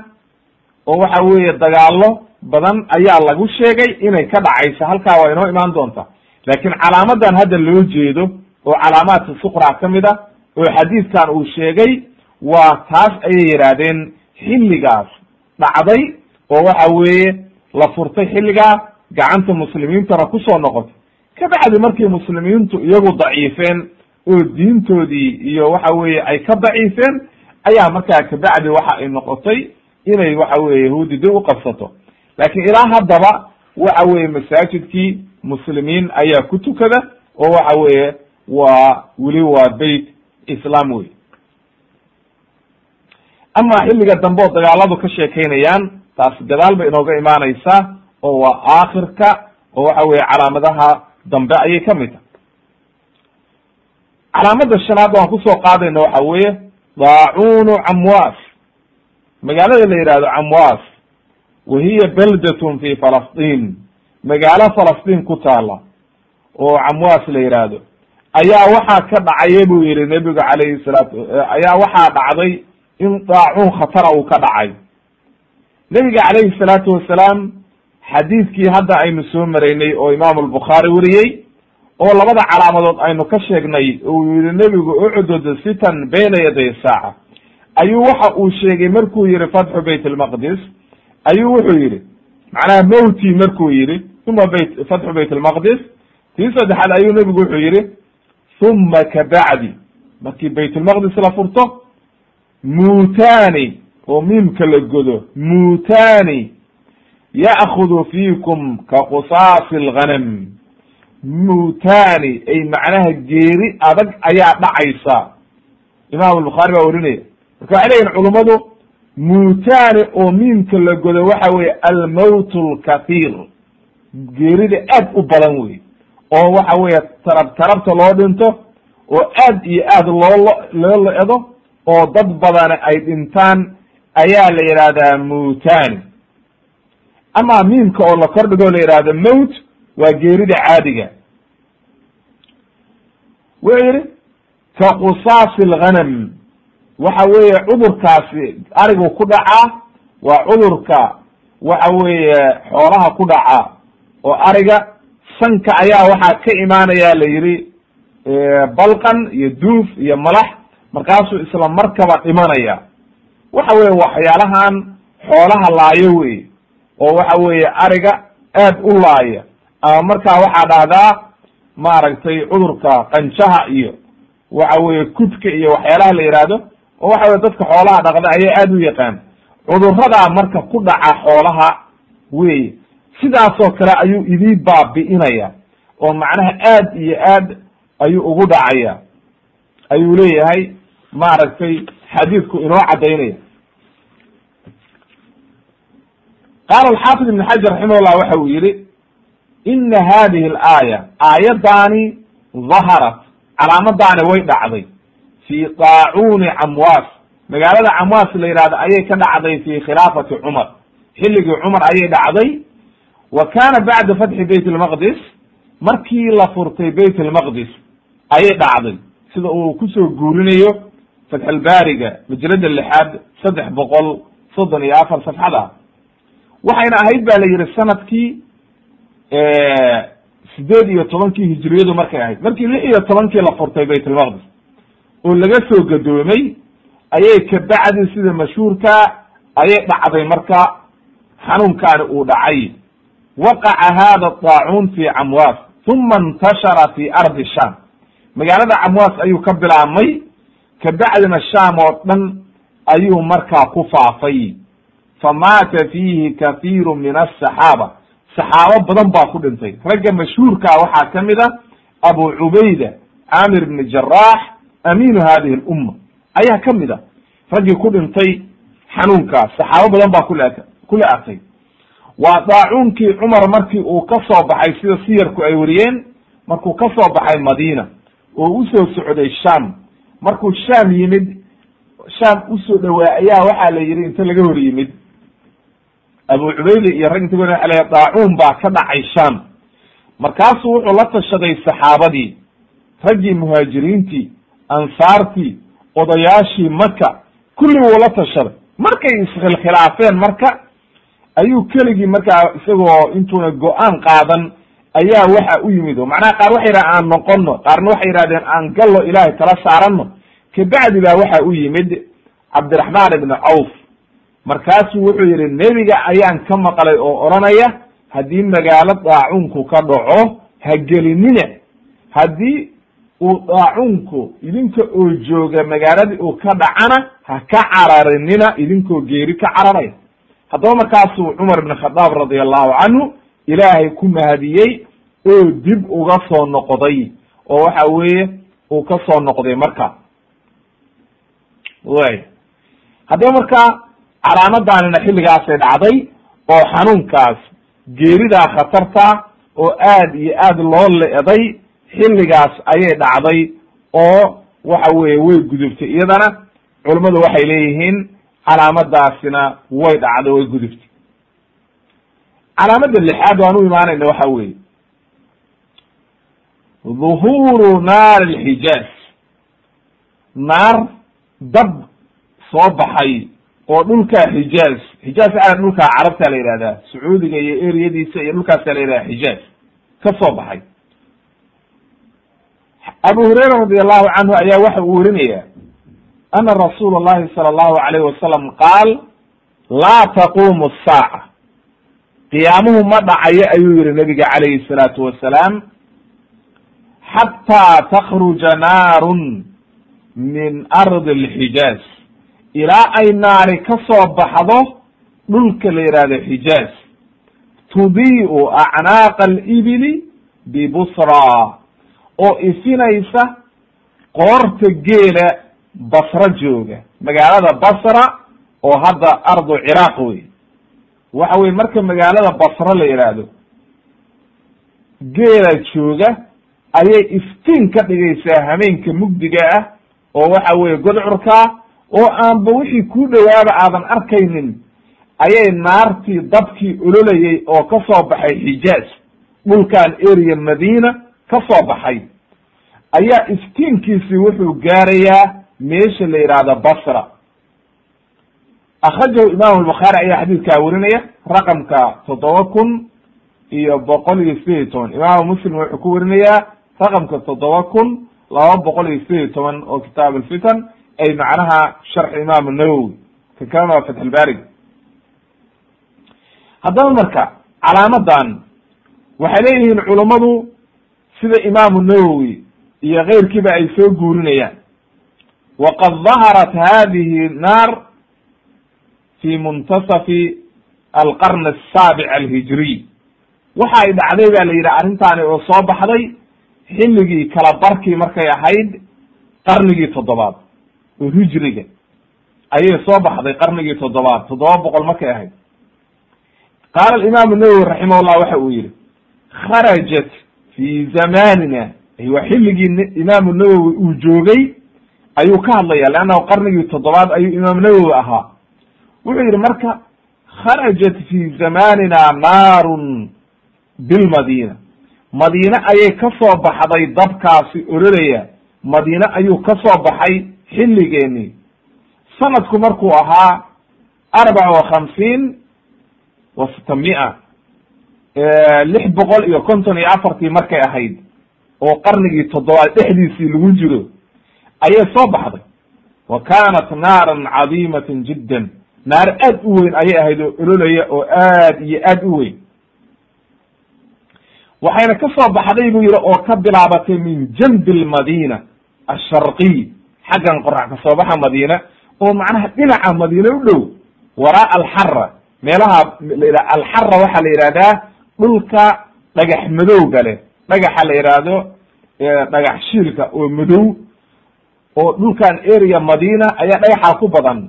oo waxa weeye dagaalo badan ayaa lagu sheegay inay ka dhacayso halkaa waa inoo imaan doonta. Laakiin calaamadan hadda loo jeedo oo calaamaadka suqra ka mid a oo xadiidkan uu sheegay waa taas ayay yidhaahdeen xilligaas dhacday oo waxa weeye la furtay xilligaa gacanta muslimiintana ku soo noqotay. Kabacdi markii muslimiintu iyagu daciifeen oo diintoodii iyo waxa weeye ay ka daciifeen ayaa markaa kabacdi waxa ay noqotay inay waxa weye yahuudi dib u qabsato. Laakiin ilaa haddaba waxa weeye masaajidkii muslimiin ayaa ku tukada oo waxa weeye waa weli waa beyt islam wey ama xilliga dambe oo dagaaladu ka sheekeynayaan taas gadaal bay inooga imaanaysaa oo waa aakhirka oo waxa weye calaamadaha dambe ayay ka mid tahay. Calaamada shanaad waan ku soo qaadayna waxa weeye daacunu camwas magaalada la yihahdo camwas wa hiya beldatun fi falastiin. Magaalo falastiin ku taala oo camwas la yihahdo ayaa waxaa ka dhacaya buu yihi nebigu calayhi salaatu ayaa waxaa dhacday in daacuun khatara uu ka dhacay. Nebiga calayhi salaatu wasalaam xadiidkii hadda aynu soo maraynay oo imaamu albukhaari weriyey oo labada calaamadood aynu ka sheegnay uu yihi nebigu ucdud sitan bayna yaday saaca. Ayuu waxa uu sheegay markuu yihi fatxu bayt almaqdis ayuu wuxuu yihi macnaha mowti markuu yihi uma bayt fatxu bayt almaqdis tii saddexaad ayuu nebigu wuxuu yihi uma kabacdi markii baytulmaqdis la furto muutani oo miimka la godo muutani ya'kudu fiikum ka qusaasi alghanam muutani ay macnaha geeri adag ayaa dhacaysa. Imam albukhaari baa warinaya marka waxay leyihin culummadu muutani oo miimka la godo waxa weye almowt lkathir geerida aad u badan wey oo waxa weeye tarab tarabta loo dhinto oo aad iyo aad loo loo le-do oo dad badana ay dhintaan ayaa la yidhahdaa muutani ama miimka oo la kordhigo la yihahdo mowt waa geerida caadiga. Wuxuu yihi ka qusaasi alghanam waxa weeye cudurkaasi arigu ku dhacaa waa cudurka waxa weeye xoolaha ku dhaca oo ariga sanka ayaa waxaa ka imaanaya la yihi balqan iyo duuf iyo malax markaasuu isla markaba dhimanaya waxa weye waxyaalahan xoolaha laayo wey oo waxa weeye ariga aad u laaya. Ama markaa waxaa dhahdaa maaragtay cudurka qanjaha iyo waxa weye kudka iyo waxyaalaha la yihahdo oo waxa weye dadka xoolaha dhaqda ayaa aad u yaqaan. Cuduradaa marka ku dhaca xoolaha wey sidaasoo kale ayuu idii baabi'inaya oo macnaha aad iyo aad ayuu ugu dhacaya. Ayuu leeyahay maaragtay xadiidku inoo caddaynaya. Qaala alxaafid ibn xajar raximahullah waxa uu yihi ina hadihi alaaya aayaddaani daharat calaamadaani way dhacday. Fi daacuuni camwaas magaalada camwaas la yidhahdo ayay ka dhacday fi khilaafati cumar. Xilligii cumar ayay dhacday wa kana bacda fatxi bayt lmaqdis markii la furtay bayt lmaqdis ayay dhacday. Sida uu ku soo guurinayo fatxalbaariga majrada lixaad saddex boqol soddon iyo afar safxada. Waxayna ahayd ba la yihi sannadkii sideed iyo tobankii hijriyadu markay ahayd. Markii lix iyo tobankii la furtay bayt lmaqdis oo laga soo gadoomay ayay kabacdi sida mashhuurka ayay dhacday marka xanuunkaani uu dhacay waqaca hada daacuun fi camwaas uma intashara fi ardi sham magaalada camwaas ayuu ka bilaabmay kabacdina sham oo dhan ayuu markaa ku faafay famaata fiihi kathiiru min asaxaaba saxaabo badan baa ku dhintay ragga mashhuurkaa waxaa ka mid a abu cubayda camir bni jaraax amiinu hadihi lumma ayaa ka mid a raggii ku dhintay xanuunkaas saxaabo badan baa kula kula artay waa daacuunkii cumar markii uu ka soo baxay sida siyarku ay wariyeen markuu ka soo baxay madiina oo u soo socday sham markuu sham yimid sham u soo dhawaa ayaa waxaa la yidhi inta laga hor yimid. Abu cubayda iyo rag inta waa la daacuun baa ka dhacay sham markaasuu wuxuu la tashaday saxaabadii raggii muhaajiriintii ansaartii odayaashii maka kulli wuu la tashaday. Markay iskhilkhilaafeen marka ayuu keligii markaa isagoo intuuna go'aan qaadan ayaa waxa u yimid o macnaha qaar waxay yidhahen aan noqono qaarna waxay yidhahdeen aan gallo ilaahay tala saarano kabacdi baa waxa u yimid cabdiraxmaan ibni cawf. Markaasuu wuxuu yihi nebiga ayaan ka maqlay oo odhanaya haddii magaalo daacuunku ka dhaco ha gelinina haddii uu daacuunku idinka oo jooga magaaladii uu ka dhacana ha ka cararinina idinkoo geeri ka cararaya haddaba markaasuu cumar ibn khadaab radia allahu canhu ilaahay ku mahadiyey oo dib uga soo noqday oo waxa weeye uu ka soo noqday marka. Way. Haddaba marka calaamadaanina xilligaasay dhacday oo xanuunkaas geeridaa khatarta oo aad iyo aad loo leeday xilligaas ayay dhacday oo waxa weeye way gudubtay. Iyadana culummadu waxay leeyihiin calaamadaasina way dhacday way gudubtay. Calaamada lixaad waan u imaanayna waxa weeye. Dhuhuru naar alxijaaz naar dab soo baxay oo dhulka xijaaz xijaaz a dhulka carabta la yihahdaa sacuudiga iyo eriyadiisa iyo dhulkaasa la yihahda xijaaz ka soo baxay. Abu hurayra radi allahu canhu ayaa waxa uu werinaya ana rasuul اllahi salى allahu alayh wasalam qaal laa taqumu الsaaca qiyaamuhu ma dhacayo ayuu yihi nabiga calayhi الsalaatu wasalaam xataa takruja naarun min ardi اlxijaaz ilaa ay naari ka soo baxdo dhulka la yihahdo xijaaz tudii'u acnaaqa alibili bibusra oo ifinaysa qoorta geela basra jooga. Magaalada basra oo hadda ardu ciraaq wey waxa weye marka magaalada basra la yidhaahdo geela jooga ayay iftiin ka dhigaysaa hameenka mugdiga ah oo waxa weye godcurkaa oo aanba wixii kuu dhowaaba aadan arkaynin ayay naartii dabkii ololayay oo ka soo baxay xijaaz dhulkan area madiina ka soo baxay. Ayaa iftiinkiisi wuxuu gaarayaa meesha la yidhaahdo basra. Akrajahu imam lbukhaari ayaa xadiidkaa werinaya raqamka toddoba kun iyo boqol iyo sideed iyo toban. Imaamu muslim wuxuu ku werinayaa raqamka toddoba kun laba boqol iyo sideed iyo toban oo kitaab alfitan ay macnaha sharx imam nawowi ka kalena waa fatxulbarig haddaba marka calaamadan waxay leeyihiin culummadu sida imaamu nawowi iyo keyrkiiba ay soo guurinayaan waqad daharat hadihi naar fi muntasafi alqarn asaabic alhijriy waxa ay dhacday ba la yidhi arrintaani oo soo baxday xilligii kala barkii markay ahayd qarnigii toddobaad oo hijriga ayay soo baxday qarnigii toddobaad toddoba boqol markay ahayd qaala alimaamu nawowi raximah llah waxa uu yihi kharajat fi zamanina waa xilligii imaamu nawowi uu joogay ayuu ka hadlaya leannahu qarnigii toddobaad ayuu imaam nawowi ahaa. Wuxuu yihi marka kharajat fi zamanina naarun bilmadina madiine ayay ka soo baxday dabkaasi ololaya madiine ayuu ka soo baxay xilligeeni sanadku markuu ahaa arbaca wa khamsiin wa sita mia lix boqol iyo konton iyo afartii markay ahayd oo qarnigii toddobaad dhexdiisii lagu jiro ayay soo baxday. Wa kanat naaran cadiimatan jiddan. Naar aad u weyn ayay ahayd oo ololaya oo aad iyo aad u weyn. Waxayna ka soo baxday buu yihi oo ka bilaabatay min janbi lmadina asharqiy xaggan qorax ka soo baxa madiina oo macnaha dhinaca madiine u dhow. Waraa alxara meelaha la alxara waxaa la yihahdaa dhulka dhagax madowga leh. Dhagaxa la yihahdo dhagax shiilka oo madow oo dhulkan area madina ayaa dhagaxa ku badan.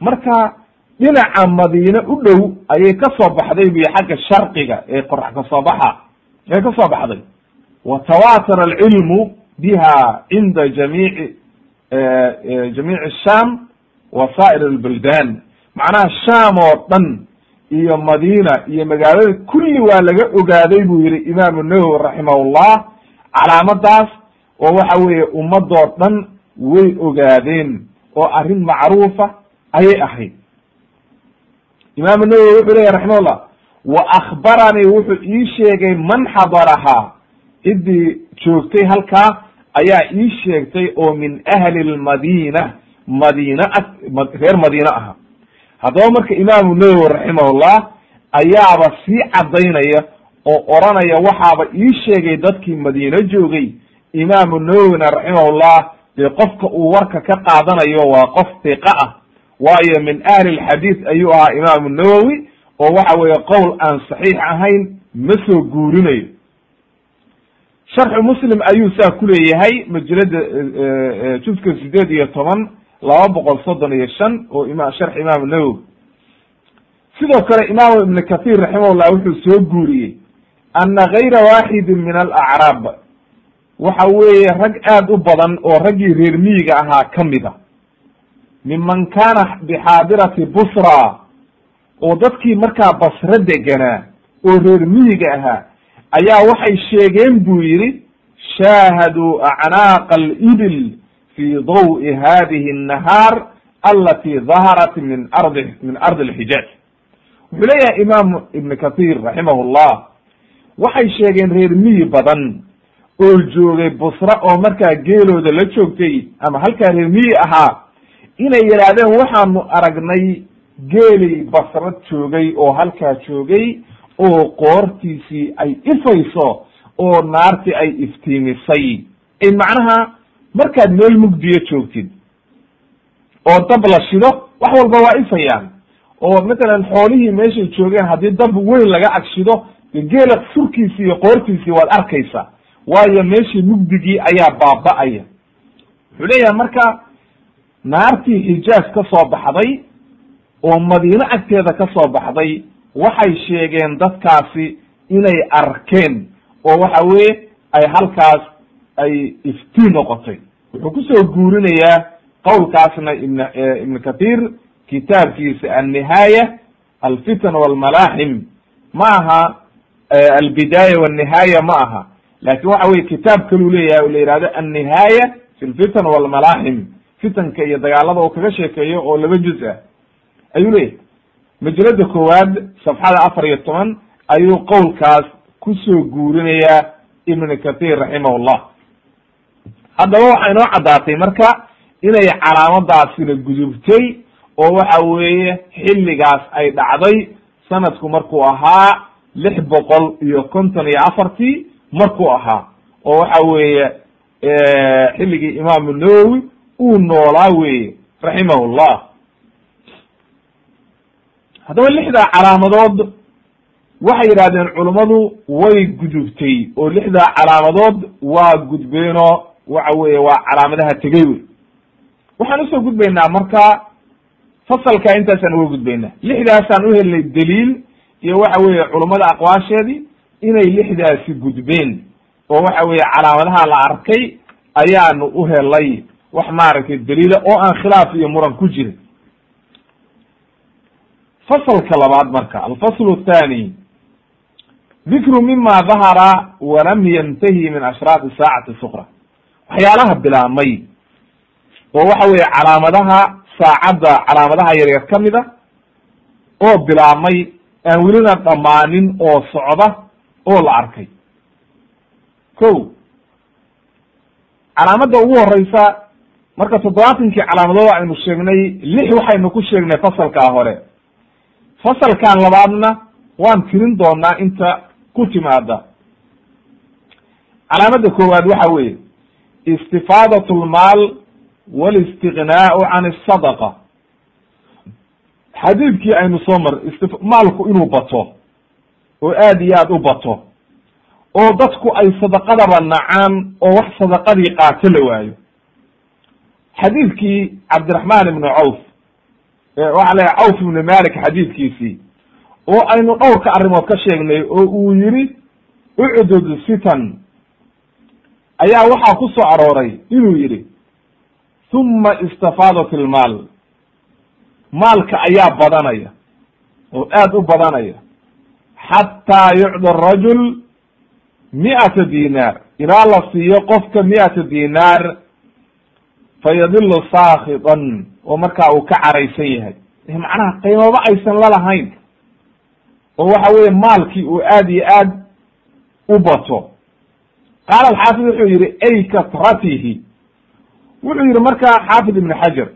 Marka dhinaca madiine u dhow ayay ka soo baxday buy xagga sharqiga ee qorax ka soo baxa ee ka soo baxday. Wa tawatara alcilmu biha cinda jamiici jamiici sham wa sa'ir albuldan macnaha sham oo dhan iyo madina iyo magaalada kulli waa laga ogaaday buu yihi imaamu nawowi raximahullah. Calaamadaas oo waxa weeye ummadoo dhan way ogaadeen oo arrin macruufa ayay ahayd. Imaamu nawowi wuxuu leyahy raximahullah wa akhbaranii wuxuu ii sheegay man xadarahaa ciddii joogtay halkaa ayaa ii sheegtay oo min ahli lmadina madina reer madiine aha. Haddaba marka imaamu nawowi raximahullah ayaaba sii caddaynaya oo oranaya waxaaba ii sheegay dadkii madiine joogay. Imaamu nawowina raximahullah dee qofka uu warka ka qaadanayo waa qof tiqa ah. Waayo min ahli lxadiid ayuu ahaa imaamu nawowi oo waxa weeye qowl aan saxiix ahayn ma soo guurinayo. Sharxu muslim ayuu saa ku leeyahay majalada juska sideed iyo toban laba boqol soddon iyo shan oo ima sharx imaamu nawowi sidoo kale imaamu ibn kathir raximahullah wuxuu soo guuriyey ana gayra waxidin min alacraab waxa weeye rag aad u badan oo raggii reer miyiga ahaa kamida miman kaana bixaadirati busra oo dadkii markaa basre deganaa oo reer miyiga ahaa ayaa waxay sheegeen buu yidhi shaahaduu acnaaqa alibil fii dawi hadihi annahaar alati daharat min ardi min ardi alxijaaj. Wuxuu leeyahay imaamu ibnu kathiir raximah waxay sheegeen reer miyi badan oo joogay busra oo markaa geelooda la joogtay ama halkaa reer miyi ahaa inay yidhaahdeen waxaanu aragnay geelay basra joogay oo halkaa joogay oo qoortiisii ay ifayso oo naartii ay iftiimisay. Ay macnaha markaad meel mugdiyo joogtid oo dab la shido wax walba waa ifayaan. Oo matalan xoolihii meeshay joogeen haddii dab weyn laga ag shido de geela surkiisii iyo qoortiisii waad arkaysaa waayo meeshii mugdigii ayaa baaba'aya. Wuxuu leeyahay marka naartii xijaaj ka soo baxday oo madiine agteeda ka soo baxday waxay sheegeen dadkaasi inay arkeen oo waxa weye ay halkaas ay iftiin noqotay. Wuxuu ku soo guurinayaa qowlkaasna ibn ibn kathir kitaabkiisa annihaaya alfitan walmalaaxim. Ma aha albidaaya walnihaaya ma aha laakiin waxa weye kitaab kaluu leeyahay o la yihahdo annihaaya fi lfitan walmalaaxim fitanka iyo dagaalada oo kaga sheekeeyo oo laba juz ah. Ayuu leeyahay. Majalada koowaad safxada afar iyo toban ayuu qowlkaas ku soo guurinayaa ibn kathir raximahullah. Haddaba waxay inoo caddaatay marka inay calaamadaasina gudubtay oo waxa weeye xilligaas ay dhacday sanadku markuu ahaa lix boqol iyo konton iyo afartii markuu ahaa oo waxa weeye xilligii imaamu nawowi uu noolaa weeye raximahullah haddaba lixdaa calaamadood waxay yidhahdeen culummadu way gudubtay oo lixdaa calaamadood waa gudbeenoo waxa weeye waa calaamadaha tegey wey waxaan u soo gudbaynaa marka fasalka intaasaan uga gudbaynaa. Lixdaasaan u helnay daliil iyo waxa weeye culummada aqwaasheedii inay lixdaasi gudbeen oo waxa weeye calaamadaha la arkay ayaanu u helay wax maaragtay daliila oo aan khilaaf iyo muran ku jirin. Fasalka labaad marka alfaslu thani dikru mima dahara walam yantahi min ashraati saacati sukra waxyaalaha bilaabmay oo waxa weeye calaamadaha saacadda calaamadaha yaryar ka mid a oo bilaabmay aan welina dhammaanin oo socda oo la arkay. Ko calaamadda ugu horeysa marka toddobaatankii calaamadood aynu sheegnay lix waxaynu ku sheegnay fasalkaa hore. Fasalkan labaadna waan tirin doonaa inta ku timaada calaamadda koowaad waxa weeye istifaadat lmaal walistiqnaau can asadaqa xadiidkii aynu soo mar maalku inuu bato oo aad iyo aad u bato oo dadku ay sadaqadaba nacaan oo wax sadaqadii qaato la waayo. Xadiidkii cabdiraxmaan ibnu cawf waxa la cawf ibnu malik xadiidkiisii oo aynu dhowrka arrimood ka sheegnay oo uu yiri ucdud sitan. Ayaa waxaa ku soo arooray inuu yidhi huma istafaadat ilmaal maalka ayaa badanaya oo aad u badanaya xataa yucda arajul mi'ata dinaar. Ilaa la siiyo qofka mi'ata dinaar fayadilu saakitan oo markaa uu ka caraysan yahay. Macnaha qiimaba aysan lalahayn oo waxa weeye maalkii uu aad iyo aad u bato. Qaala alxaafid wuxuu yihi ay kasratihi. Wuxuu yihi markaa xaafid ibn xajar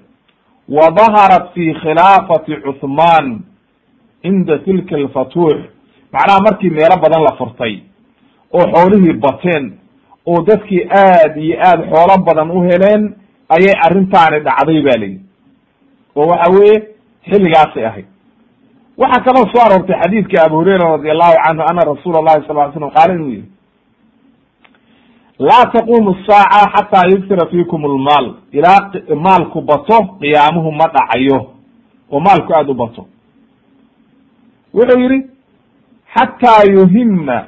wa fi khilaafati cuthman cinda tilka alfatuux macnaha markii meelo badan la furtay oo xoolihii bateen oo dadkii aad iyo aad xoolo badan u heleen ayay arrintaani dhacday ba layidhi oo waxa weeye xilligaasay ahayd waxaa kaloo soo aroortay xadiidka abu hurayra radi allahu canhu ana rasuula allahi sal ly slam qaala inuu yihi laa taqumu saaca xataa yugsira fiikum lmaal ilaa maalku bato qiyaamuhu ma dhacayo oo maalku aada u bato. Wuxuu yihi xataa yuhima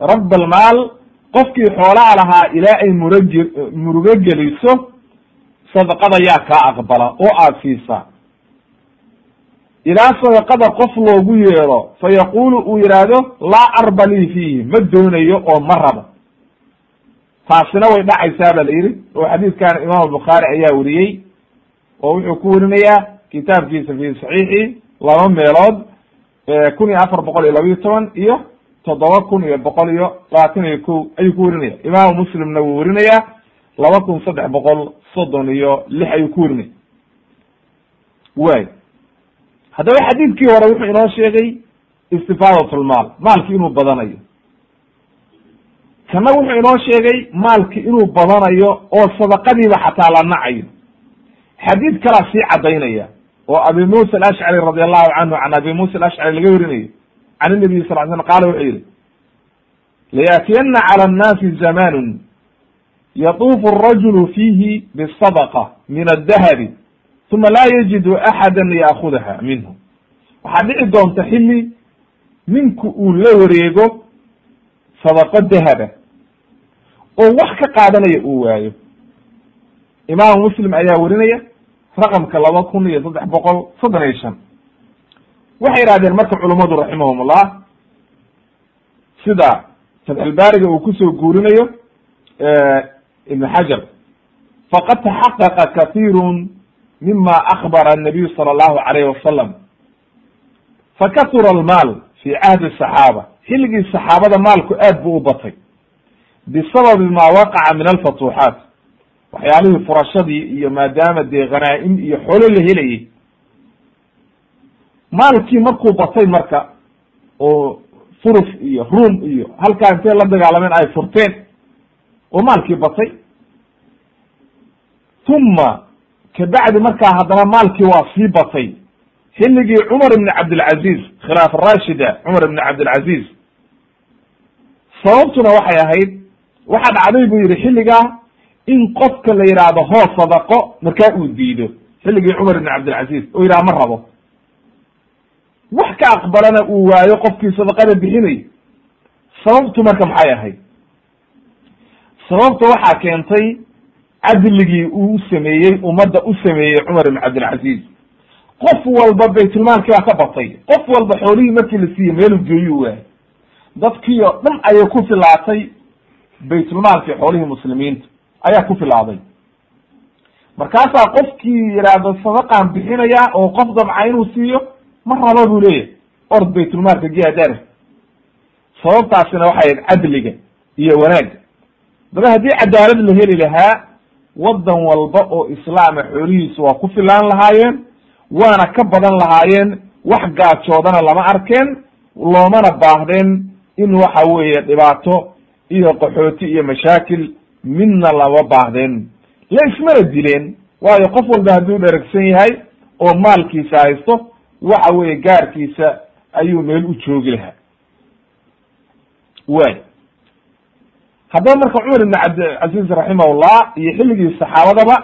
rab almaal qofkii xoolaha lahaa ilaa ay murag murugo geliso sadaqada yaa kaa aqbala oo aada siisaa ilaa sadaqada qof loogu yeero fa yaqulu uu yidhaahdo laa arba lii fiihi ma doonayo oo ma rabo taasina way dhacaysaa ba la yidhi oo xadiidkan imaam bukhaari ayaa weriyey oo wuxuu ku werinayaa kitaabkiisa fi saxiixi laba meelood kun iyo afar boqol iyo labayo toban iyo toddoba kun iyo boqol iyo labaatan iyo ko ayuu ku werinaya imaamu muslimna wuu werinayaa laba kun saddex boqol soddon iyo lix ayuu ku werinaya way haddaba xadiidkii hore wuxuu inoo sheegay istifaadat lmaal maalki inuu badanayo. Kana wuxuu inoo sheegay maalki inuu badanayo oo sadaqadiiba xataa la nacayo. Xadiid kalaa sii cadaynaya oo abi musa alashcari radi allahu canhu can abi musa alashcari laga werinayo can inabiy sal slam qaala wuxuu yihi layaatiyana cala annaasi zamanun yatuufu arajulu fiihi bisadaqa min addahabi uma laa yajidu axada yaakudaha minhu. Waxaa dhici doonta xilli ninku uu la wareego sadaqo dahaba oo wax ka qaadanaya uu waayo. Imaamu muslim ayaa werinaya raqamka laba kun iyo saddex boqol soddon iyo shan. Waxay yidhahdeen marka culummadu raximahumullah sida fatxulbaariga uu ku soo guurinayo ibn xajar faqad taxaqaqa kahiirun mima akbara annabiyu sala allahu alayhi wasalam fakahura almaal fi cahdi saxaaba xilligii saxaabada maalku aad buu u batay bisababi ma waqaca min alfatuuxaat waxyaalihii furashadii iyo maadaama dee khanaa'im iyo xoolo la helayay maalkii markuu batay marka oo furus iyo ruum iyo halkaa intee la dagaalameen ay furteen oo maalkii batay. Uma kabacdi markaa haddana maalkii waa sii batay. Xilligii cumar ibn cabdilcaziz khilaaf rashida cumar ibn cabdilcaziz sababtuna waxay ahayd waxa dhacday buu yihi xilligaa in qofka la yidhaahdo hoos sadaqo markaa uu diido. Xilligii cumar ibn cabdilcaziz oo yidhaha ma rabo. Wax ka aqbalana uu waayo qofkii sadaqada bixinay. Sababtu marka maxay ahayd? Sababta waxaa keentay cadligii uu u sameeyey ummadda u sameeyey cumar ibn cabdilcaziz qof walba baytulmaalkii baa ka batay. Qof walba xoolihii markii la siiyey meelu geeyu waayay dadkii oo dhan ayay ku filaatay baytulmaalkii xoolihii muslimiinta ayaa ku filaaday. Markaasaa qofkii yidhaahdo sadaqaan bixinaya oo qof damca inuu siiyo ma rabo buu leeyahay ord baytulmaalka giadar sababtaasina waxay ahayd cadliga iyo wanaagga daba haddii cadaalad la heli lahaa waddan walba oo islaama xoolihiisu waa ku filaan lahaayeen waana ka badan lahaayeen wax gaajoodana lama arkeen loomana baahdeen in waxa weeye dhibaato iyo qaxooti iyo mashaakil midna lama baahdeen la ismana dileen. Waayo qof walba hadduu dheragsan yahay oo maalkiisa haysto waxa weeye gaarkiisa ayuu meel u joogi lahaa. Way haddaba marka cumar ibn cabdilcaziz raximahullah iyo xilligii saxaabadaba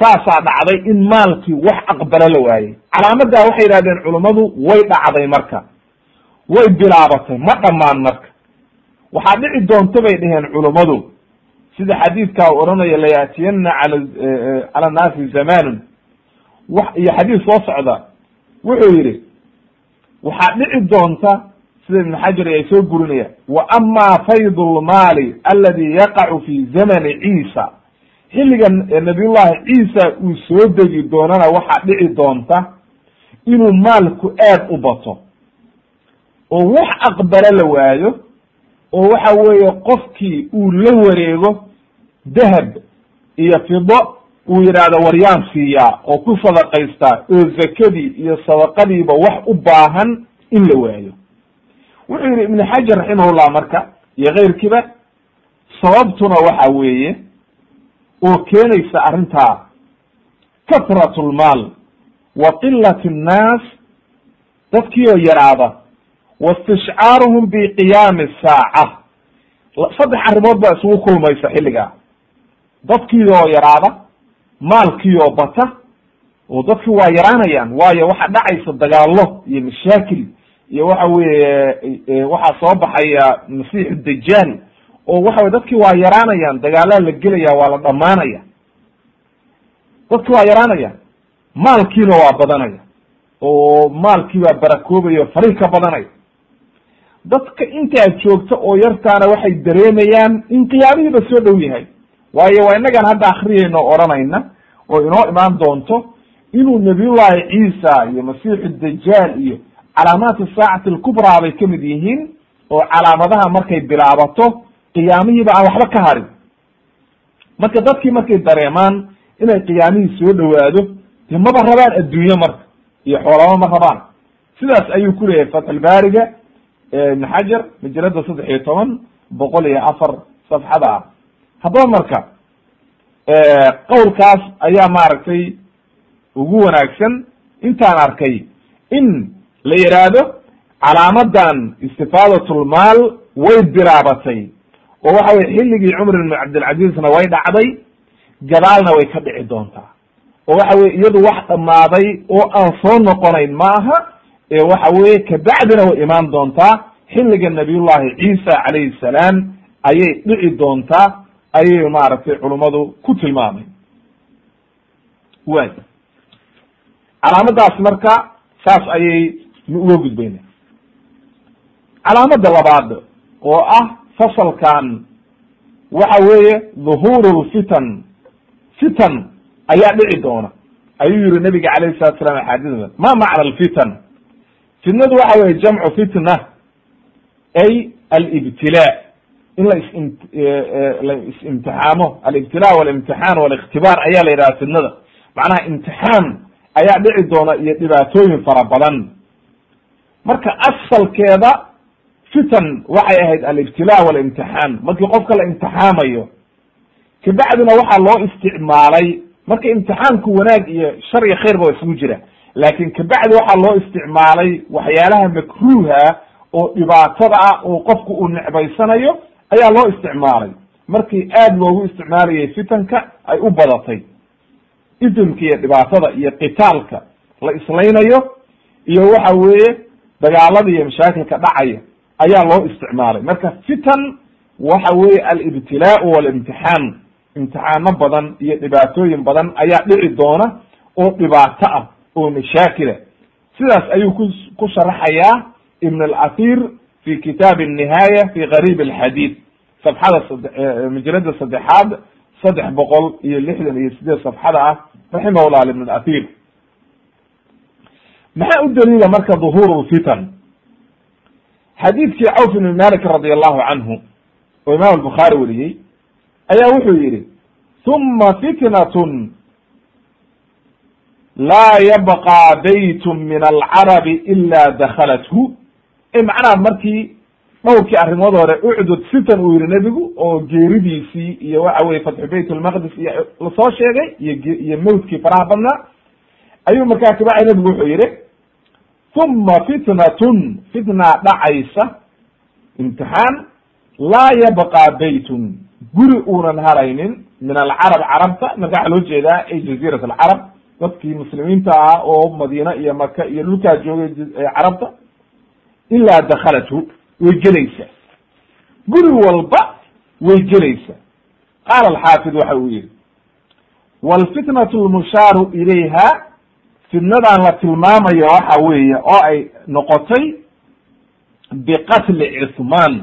saasaa dhacday in maalkii wax aqbalo la waayey. Calaamadaa waxay yidhahdeen culummadu way dhacday marka. Way bilaabatay. Ma dhammaan marka. Waxaa dhici doonta bay dheheen culummadu sida xadiidkaa odhanaya layaatiyana al cala nnaasi zamanun. Wax iyo xadiis soo socda wuxuu yidhi waxaa dhici doonta sida ibn xajar ay soo gurinaya wa ama faydu lmaali aladi yaqacu fi zamani ciisa. Xilligan nabiyullahi ciisa uu soo degi doonana waxaa dhici doonta inuu maalku aad u bato. Oo wax aqbalo la waayo oo waxa weeye qofkii uu la wareego dahab iyo fido uu yidhaahdo waryaan siiyaa oo ku sadaqaystaa oo zakadii iyo sadaqadiiba wax u baahan in la waayo. Wuxuu yidhi ibnu xajar raximahullah marka iyo keyrkiiba sababtuna waxa weeye oo keenaysa arrintaa katrat lmaal wa qilat nnaas dadkii oo yaraada wa istishcaaruhum biqiyaami saaca saddex arrimood baa isugu kulmaysa xilligaa. Dadkii oo yaraada maalkii oo bata oo dadki waa yaraanayaan waayo waxa dhacaysa dagaalo iyo mashaakil iyo waxa weye waxaa soo baxaya masiixu dajaal oo waxa weye dadkii waa yaraanayaan dagaalaa la gelaya waa la dhamaanaya dadki waa yaraanayaan maalkiina waa badanaya oo maalkii baa barakoobayo farihi ka badanaya dadka intaa joogta oo yartaana waxay dareemayaan in qiyaamihiiba soo dhow yahay. Waayo waa inagaan hadda akriyayno odhanayna oo inoo imaan doonto inuu nabiyullahi ciisa iyo masiixu dajaal iyo calaamaati saacati alkubraa bay ka mid yihiin oo calaamadaha markay bilaabato qiyaamihiiba aan waxba ka harin. Marka dadkii markay dareemaan inay qiyaamihii soo dhowaado dee maba rabaan adduunye marka iyo xoolaba ma rabaan? Sidaas ayuu ku leeyahay fatxulbaariga ibn xajar majalada saddex iyo toban boqol iyo afar safxada ah. Haddaba marka qowlkaas ayaa maaragtay ugu wanaagsan. Intaan arkay in la yidhaahdo calaamadan istifaadatulmaal way bilaabatay oo waxa weye xilligii cumar ibn cabdilcazizna way dhacday gadaalna way ka dhici doontaa. Oo waxa weye iyadu wax dhammaaday oo aan soo noqonayn ma aha ee waxa weye kabacdina way imaan doontaa. Xilliga nabiyullahi ciisa calayhi salaam ayay dhici doontaa ayay maaragtay culummadu ku tilmaamay way calaamadaas marka saas ayay uga gudbayna calaamada labaad oo ah fasalkan waxa weeye dhuhuru lfitan fitan ayaa dhici doona. Ayuu yihi nabiga calayhi salatu salam axaadiida ma macna alfitan fitnadu waxa weye jamcu fitna ay alibtila in la is la is-imtixaamo alibtila walimtixaan walikhtibaar ayaa la yidhaha fitnada. Macnaha imtixaan ayaa dhici doona iyo dhibaatooyin fara badan. Marka asalkeeda fitan waxay ahayd alibtila walimtixaan. Markii qofka la imtixaamayo kabacdina waxaa loo isticmaalay marka imtixaanku wanaag iyo shar iyo khayr ba isugu jira laakin kabacdi waxaa loo isticmaalay waxyaalaha makruuha oo dhibaatada ah oo qofku uu necbaysanayo ayaa loo isticmaalay. Markii aad loogu isticmaalayay fitanka ay u badatay. Idimka iyo dhibaatada iyo qitaalka la islaynayo iyo waxa weeye dagaalada iyo mashaakilka dhacaya ayaa loo isticmaalay. Marka fitan waxa weeye alibtilaau walimtixaan imtixaano badan iyo dhibaatooyin badan ayaa dhici doona oo dhibaato ah oo mashaakila sidaas ayuu ku ku sharaxayaa ibn alathir fi kitaab الnihaaya fi garib alxadiid safxada majalada saddexaad saddex boqol iyo lixdan iyo sideed safxada ah raximahullah ibn alathir. Maxaa u daliila marka duhur lfitan xadiidkii cawf ibn malik radi allahu canhu oo imam albukhaari weriyey ayaa wuxuu yihi huma fitnatun laa yabqa bayt min alcarabi ila dakhalathu. Macnaha markii dhowrkii arrimood hore ucdud fitan uu yihi nebigu oo geeridiisii iyo waxa weye fatxu bayt lmaqdis iyo la soo sheegay iyo iyo mawtkii faraha badnaa ayuu markaa kabacay nebigu wuxuu yihi huma fitnatun fitnaa dhacaysa imtixaan laa yabqa baytun guri uunan haraynin min alcarab carabta marka waxa loo jeedaa ay jaziirat alcarab dadkii muslimiinta ah oo madiina iyo maka iyo dhulkaa joogay carabta ilaa dakhalathu way gelaysaa guri walba way gelaysaa qaala alxaafid waxa uu yihi wlfitnatu lmushaaru ilayha fitnadan la tilmaamayo waxa weeye oo ay noqotay biqatli cuthmaan.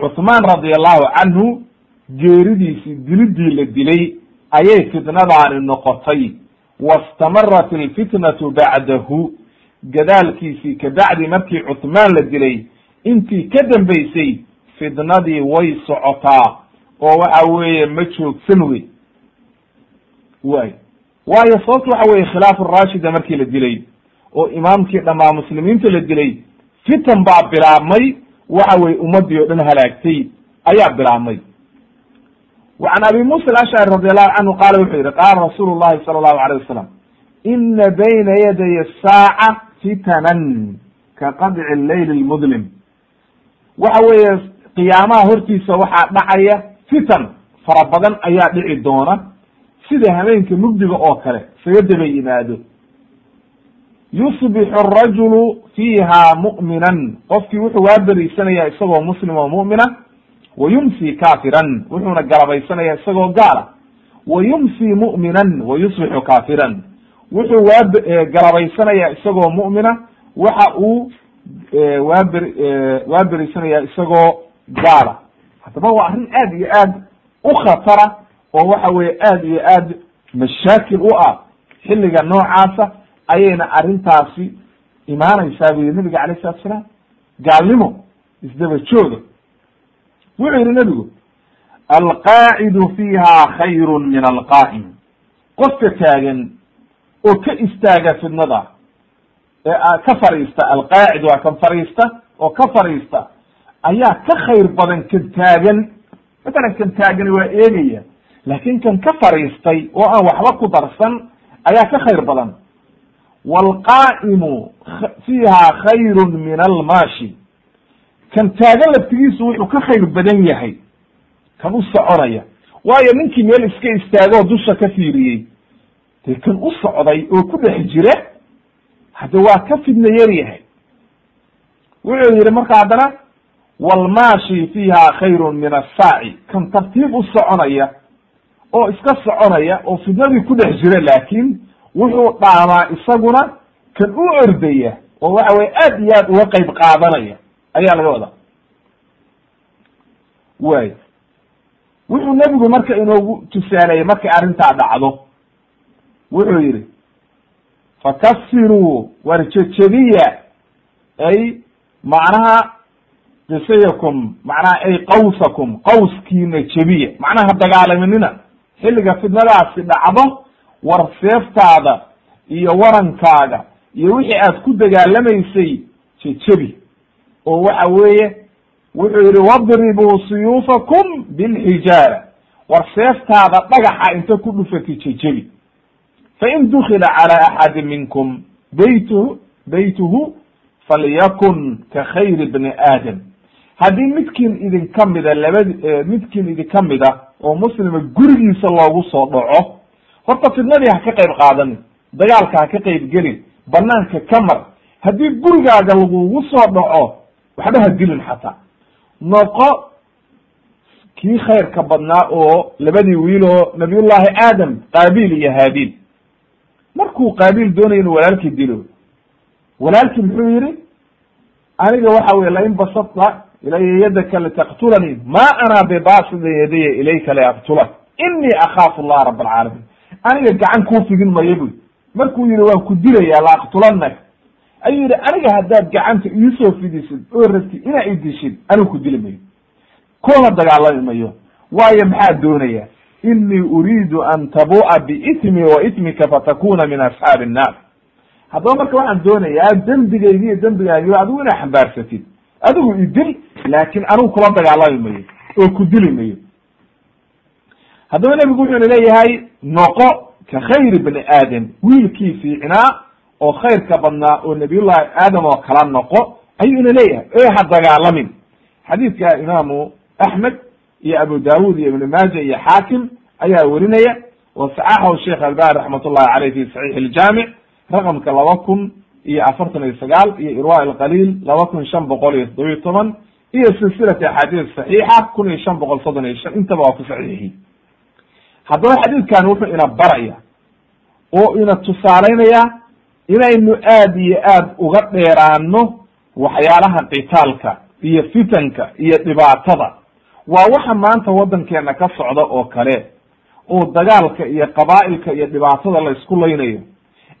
Cuthmaan radi allahu canhu geeridiisii dilidii la dilay ayay fitnadaani noqotay wastamarat alfitnatu bacdahu gadaalkiisii kabacdi markii cuthmaan la dilay intii ka dambaysay fitnadii way socotaa oo waxa weeye ma joogsan wey. Way waayo sababta waxa weye khilaaf rashida markii la dilay oo imaamkii dhamaa muslimiinta la dilay fitan baa bilaabmay waxa weye ummadii oo dhan halaagtay ayaa bilaabmay وعن أبي musa ashcari radi allahu canhu qaala wuxuu yihi qaala rasuulu lahi sala allahu alayh إن ina يدي yaday saaca fitanan الليل qadci leyli lmudlim waxa weeye qiyaamaha hortiisa waxaa dhacaya fitan fara badan ayaa dhici doona sida habeenka mugdiga oo kale fagadabay yimaado yusbixu arajulu fiiha mu'minan. qofkii wuxuu waa isagoo muslim oo mu'mina wa yumsi kafiran wuxuuna galabaysanaya isagoo gaala wa yumsi mu'minan wa yusbixu kafiran wuxuu waa galabaysanaya isagoo mu'mina waxa uu waa ber waa berisanaya isagoo gaala haddaba waa arrin aad iyo aad u khatara oo waxa weye aad iyo aad mashaakil u ah xilliga noocaasa ayayna arrintaasi imaanaysaa bu yihi nabiga alayh salatu salaam gaalnimo isdaba jooga wuxuu yihi nebigu alqaacidu fiiha khayru min alqaa'im. Qofka taagan oo ka istaaga fidnada ee ka fariista alqaacid waa kan fariista oo ka fariista ayaa ka khayr badan kan taagan. Matalan kan taagani waa eegaya laakin kan ka fariistay oo aan waxba ku darsan ayaa ka khayr badan. Waalqaa'imu fiiha khayru min almaashi kan taagan laftigiisu wuxuu ka khayr badan yahay. Kan u soconaya waayo ninkii meel iska istaagoo dusha ka fiiriyey. Dee kan u socday oo ku dhex jira hadde waa ka fidna yar yahay. Wuxuu yihi marka haddana waalmaashi fiiha khayru min assaaci kan tartiib u soconaya oo iska soconaya oo fidnadii ku dhex jira laakin wuxuu dhaamaa isaguna kan u ordaya oo waxa weye aad iyo aad uga qayb qaadanaya ayaa laga wadaa. Way. Wuxuu nebigu marka inoogu tusaaleeyey markay arrintaa dhacdo wuxuu yihi fakasiruu war jejebiya ay macnaha jisayakum macnaha ay qawsakum qawskiina jebiya. Macnaha dagaalaminina xilliga fidnadaasi dhacdo war seeftaada iyo warankaaga iyo wixii aad ku dagaalamaysay jejebi oo waxa weeye wuxuu yihi wadribuu suyuufakum bilxijaara. War seeftaada dhagaxa inta ku dhufati jejebi fain dukila calى axadi minkum baytuhu baytuhu falyakun ka khayri bni aadam. Haddii midkiin idinka mida labad midkiin idinka mida oo muslima gurigiisa loogu soo dhaco horta fidnadii ha ka qayb qaadanin dagaalka ha ka qayb gelin banaanka ka mar haddii gurigaaga lagugu soo dhaco waxba ha dilin xataa. Noqo kii khayrka badnaa oo labadii wiil oo nabiyullahi aadam qaabiil iyo haabiil markuu qaabiil doonaya inu walaalkii dilo walaalkii muxuu yihi aniga waxa weye lain basata ilaya yadaka litaqtulanii ma ana bibasida yadaya ilayka liaqtulak inii akaafu allaha rab alcaalamiin aniga gacan kuu fidin mayo buy markuu yihi waan ku dilaya laaqtulanak ayuu yihi aniga haddaad gacanta iisoo fidisid oo rabtid inaa i dishid anigu ku dili mayo. Kuna dagaalami mayo. Waayo maxaa doonaya? Inii uriidu an tabu'a biitmi wa itmika fatakuna min asxaabi innaar haddaba marka waxaan doonayaa dembigaygi iyo adigu inaa xambaarsatid adigu idil laakin anigu kula dagaalami mayo oo ku dili mayo. Haddaba nebigu wuxuuna leeyahay noqo ka khayri bani aadam wiilkii fiicnaa oo khayrka badnaa oo nabiyullahi aadam oo kala noqo ayuuna leeyahay ee ha dagaalamin. Xadiidka imaamu axmed iyo abu dawud iyo ibn maaja iyo xaakim ayaa werinaya wa saxaxahu sheekh albani raxmat ullahi caleyh fi saxiix iljaamic raqamka laba kun iyo afartan iyo sagaal iyo irwa alqaliil laba kun shan boqol iyo toddobiyo toban iyo silsilati axaadiis saxiixa kun iyo shan boqol soddon iyo shan intaba waa ku saxiixi. Haddaba xadiidkan wuxuu ina baraya oo ina tusaalaynaya inaynu aad iyo aad uga dheeraano waxyaalaha qitaalka iyo fitanka iyo dhibaatada. Waa waxa maanta waddankeena ka socda oo kale oo dagaalka iyo qabaa'ilka iyo dhibaatada la isku laynayo.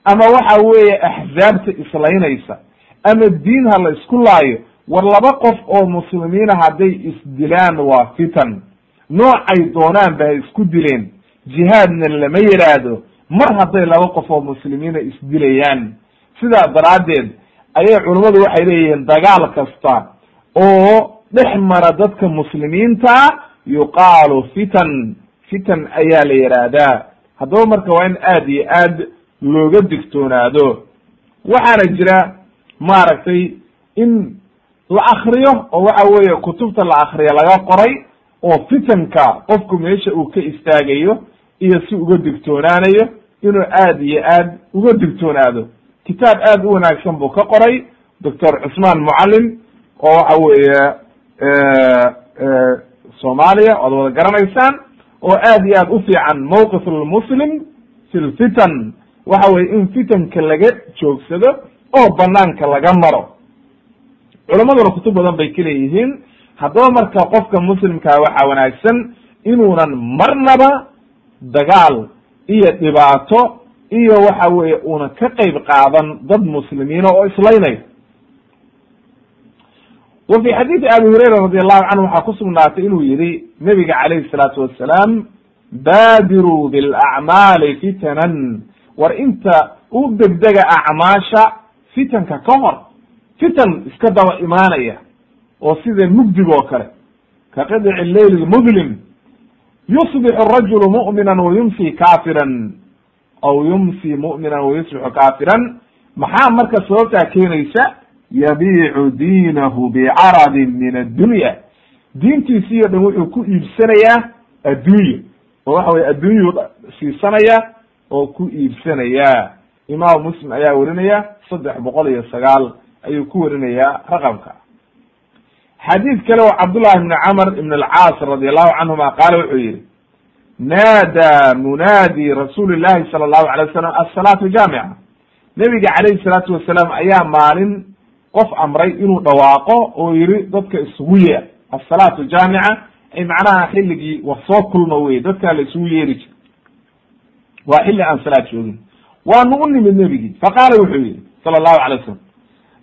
Ama waxa weeye axzaabta islaynaysa ama diin ha la isku laayo war laba qof oo muslimiina hadday isdilaan waa fitan. Noocay doonaanba ha isku dileen. Jihaadna lama yidhaahdo mar hadday laba qof oo muslimiina isdilayaan sidaa daraaddeed ayay culummadu waxay leeyihiin dagaal kasta oo dhex mara dadka muslimiinta yuqaalu fitan fitan ayaa la yidhaahdaa haddaba marka waa in aad iyo aad looga digtoonaado. Waxaana jira maaragtay in la akriyo oo waxa weeye kutubta la akriyo laga qoray oo fitanka qofku meesha uu ka istaagayo iyo si uga digtoonaanayo inuu aad iyo aad uga digtoonaado. Kitaab aad u wanaagsan buu ka qoray doctor cusmaan mucallim oo waxa weeye soomaaliya oad wada garanaysaan oo aad iyo aad u fiican mawqif lmuslim fi lfitan waxa weye in fitanka laga joogsado oo banaanka laga maro. Culamaduna kutub badan bay ka leeyihiin haddaba marka qofka muslimkaa waxaa wanaagsan inuunan marnaba dagaal iyo dhibaato iyo waxa weeye una ka qeyb qaadan dad muslimiina oo islaynayo wa fi xadiidi abi hurayra radi allahu canhu waxaa ku sugnaatay inuu yihi nabiga calayhi salaatu wassalaam baadiruu bilacmaali fitanan. War inta u degdega acmaasha fitanka ka hor fitan iska daba imaanaya oo sida mugdig oo kale ka qidci leyl lmudlim yusbixu rajulu mu'mina wayumsi kafiran aw yumsi mu'mina wayusbixu kafiran maxaa marka sababtaa keenaysa yabiicu diinahu bicaradin min addunya diintiisi o dhan wuxuu ku iibsanayaa addunya oo waxa weye addunyuu siisanaya oo ku iibsanaya imaamu muslim ayaa werinaya saddex boqol iyo sagaal ayuu ku werinayaa raqamka xadiid kale oo cabdullahi ibni camr ibn alcaas radi allahu canhuma qaala wuxuu yihi naada munaadi rasuuli llahi sala allahu alay wasalam asalaatu jaamica. Nebiga calayhi salaatu wasalaam ayaa maalin qof amray inuu dhawaaqo oo yihi dadka isugu yeer asalaatu jaamica ay macnaha xilligii war soo kulma wey dadkaa la isugu yeeri jir waa xilli aan salaad joogin. Waanu u nimid nebigii faqaala wuxuu yihi sala allahu alay wasalam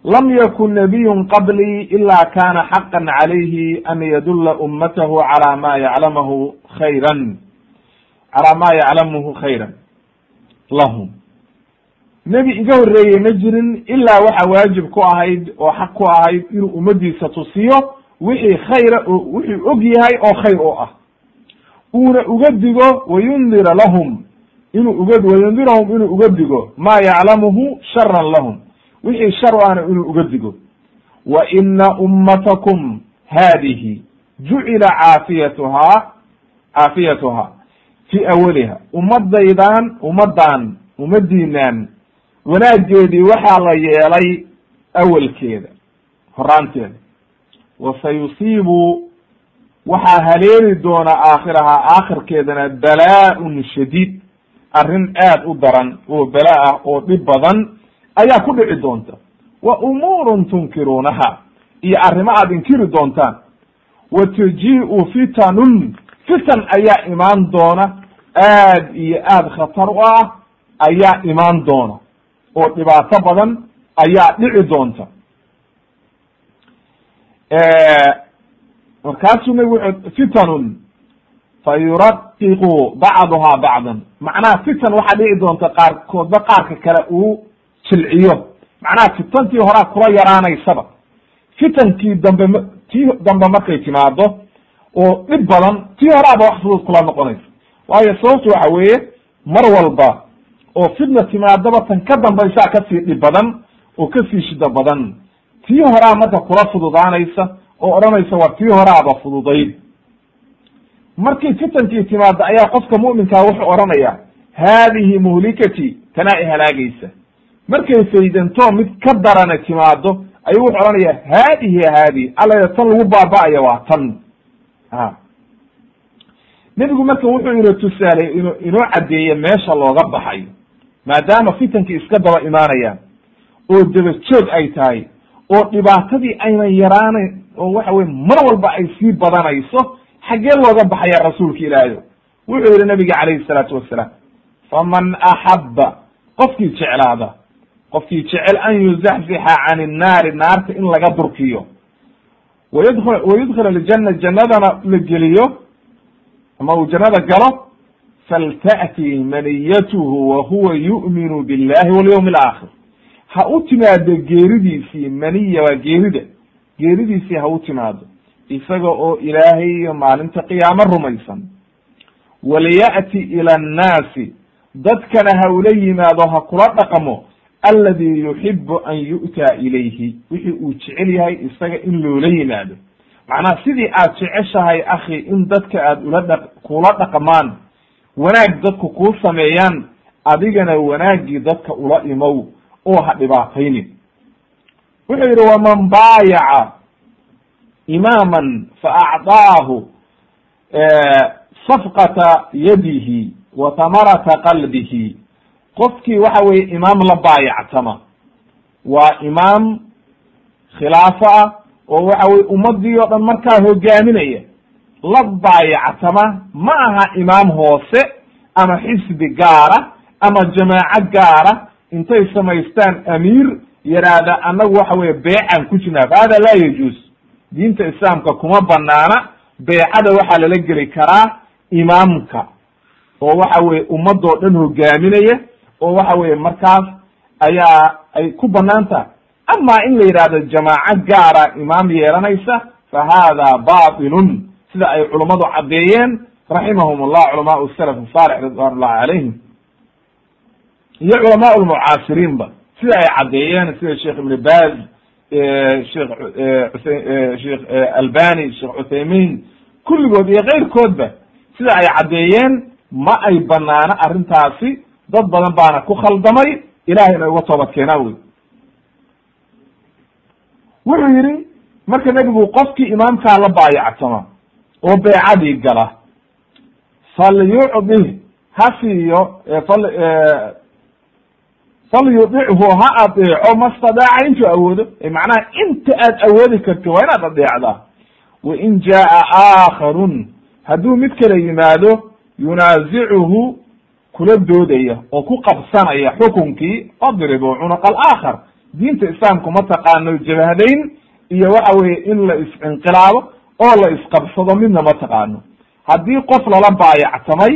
lam yakun nabiyun qablii ila kana xaqan calayhi an yadulla ummatahu cala ma yaclamahu khayran calaa ma yaclamuhu khayran. Lahum nebi iga horreeyey ma jirin ilaa waxa waajib ku ahayd oo xaq ku ahayd inuu ummadiisa tusiyo wixii khayra oo wuxuu og yahay oo khayr oo ah. Uuna uga digo wayundira lahum. Inuu uga wayundirahum inuu uga digo ma yaclamuhu sharan lahum wixii shar o ahna inuu uga digo. Wa ina ummatakum haadihi jucila caafiyatuhaa caafiyatuhaa fi awaliha ummadaydan ummaddan ummadiinan wanaageedii waxaa la yeelay awelkeeda horaanteeda wa sayusiibu waxaa haleeli doona aakhiraha aakhirkeedana balaa-un shadiid arrin aad u daran oo bala ah oo dhib badan ayaa ku dhici doonta. Wa umuurun tunkiruunaha. Iyo arrimo aad inkiri doontaan. Wa tuji-u fitanun. Fitan ayaa imaan doona. Aad iyo aad khatar u ah ayaa imaan doona. Oo dhibaato badan ayaa dhici doonta. Markaasuu nabigu wuxuu fitanun. Fa yuraqiqu bacduhaa bacdan. Macnaha fitan waxaa dhici doonta qaarkoodba qaarka kale uu jilciyo. Macnaha fitantii horaa kula yaraanaysaba. Fitankii dambe tii dambe markay timaado oo dhib badan tii horaaba wax fudud kula noqonaysa waayo sababtu waxa weeye mar walba oo fitna timaadaba tan ka dambaysaa ka sii dhib badan oo ka sii shida badan tii horaa marka kula fududaanaysa oo odhanaysa war tii horaaba fududayd markii fitankii timaado ayaa qofka mu'minkaa wuxuu odhanaya haadihi muhlikati tanaa i halaagaysa markay faydanto mid ka darana timaado ayuu wuxuu odhanaya haadihi haadihi alla tan lagu baaba'aya waa tan. Nebigu marka wuxuu ina tusaalay inu inoo caddeeye meesha looga baxayo maadaama fitankii iska daba imaanayaan oo daba joog ay tahay oo dhibaatadii aynan yaraanayn oo waxa weye mar walba ay sii badanayso xaggee looga baxaya rasuulka ilaahayo wuxuu yihi nabiga calayhi salaatu wasalaam faman axabba qofkii jeclaada qofkii jecel an yuzaxzixa can innaari naarta in laga durkiyo wayadk wayudkhil aljana jannadana la geliyo ama uu jannada galo falta'ti maniyatuhu wa huwa yu'minu billahi walyawmi alaakhir ha u timaado geeridiisii maniya waa geerida. Geeridiisii ha u timaado. Isaga oo ilaahay iyo maalinta qiyaamo rumaysan. Waliya'ti ila annaasi. Dadkana ha ula yimaado ha kula dhaqmo aladi yuxibu an yu'taa ilayhi wixii uu jecel yahay isaga in loola yimaado. Macnaha sidii aad jeceshahay akhi in dadka aad ula dha kula dhaqmaan wanaag dadku kuu sameeyaan adigana wanaaggii dadka ula imow oo ha dhibaataynin. Wuxuu yidhi waman baayaca imaaman faacdaahu safqata yadihi wa tamarata qalbihi qofkii waxa weye imaam la baayactama. Waa imaam khilaafo ah oo waxa weye ummadii o dhan markaa hogaaminaya. La baayactama ma aha imaam hoose ama xisbi gaara ama jamaaco gaara. Intay samaystaan amiir yaraahda annagu waxa weye beecan ku jirnaa fa hada laa yajuus diinta islaamka kuma banaana beecada waxaa lala geli karaa imaamka. Oo waxa weye ummadoo dhan hogaaminaya oo waxa weye markaas ayaa ay ku bannaan tahay ama in la yidhahdo jamaaco gaara imaam yeelanaysa fa hada batilun sida ay culummadu caddeeyeen raximahum allah culamaau salaf saalix ridwan ullahi calayhim. Iyo culamaa lmucaasiriinba sida ay caddeeyeen sida sheekh ibn baz sheekh sheekh albani sheekh cuthaymin kulligood iyo keyrkoodba sida ay caddeeyeen ma ay banaano arrintaasi dad badan baana ku khaldamay ilahay inay uga toobad keenaan wey wuxuu yidhi marka nebigu qofkii imaamkaa la baayactama oo beecadii gala falyucdih ha siiyo fal falyudichu ha adeeco mastadaaca intuu awoodo. Macnaha inta aad awoodi karti waa inaad adeecdaa wain jaa aakharun. Hadduu mid kale yimaado yunaasicuhu kula doodaya oo ku qabsanaya xukunkii adribuu cunuqa alaakhar diinta islaamku ma taqaano jabhadayn iyo waxa weye in la is-inqilaabo oo la isqabsado midna ma taqaano. Haddii qof lala baayactamay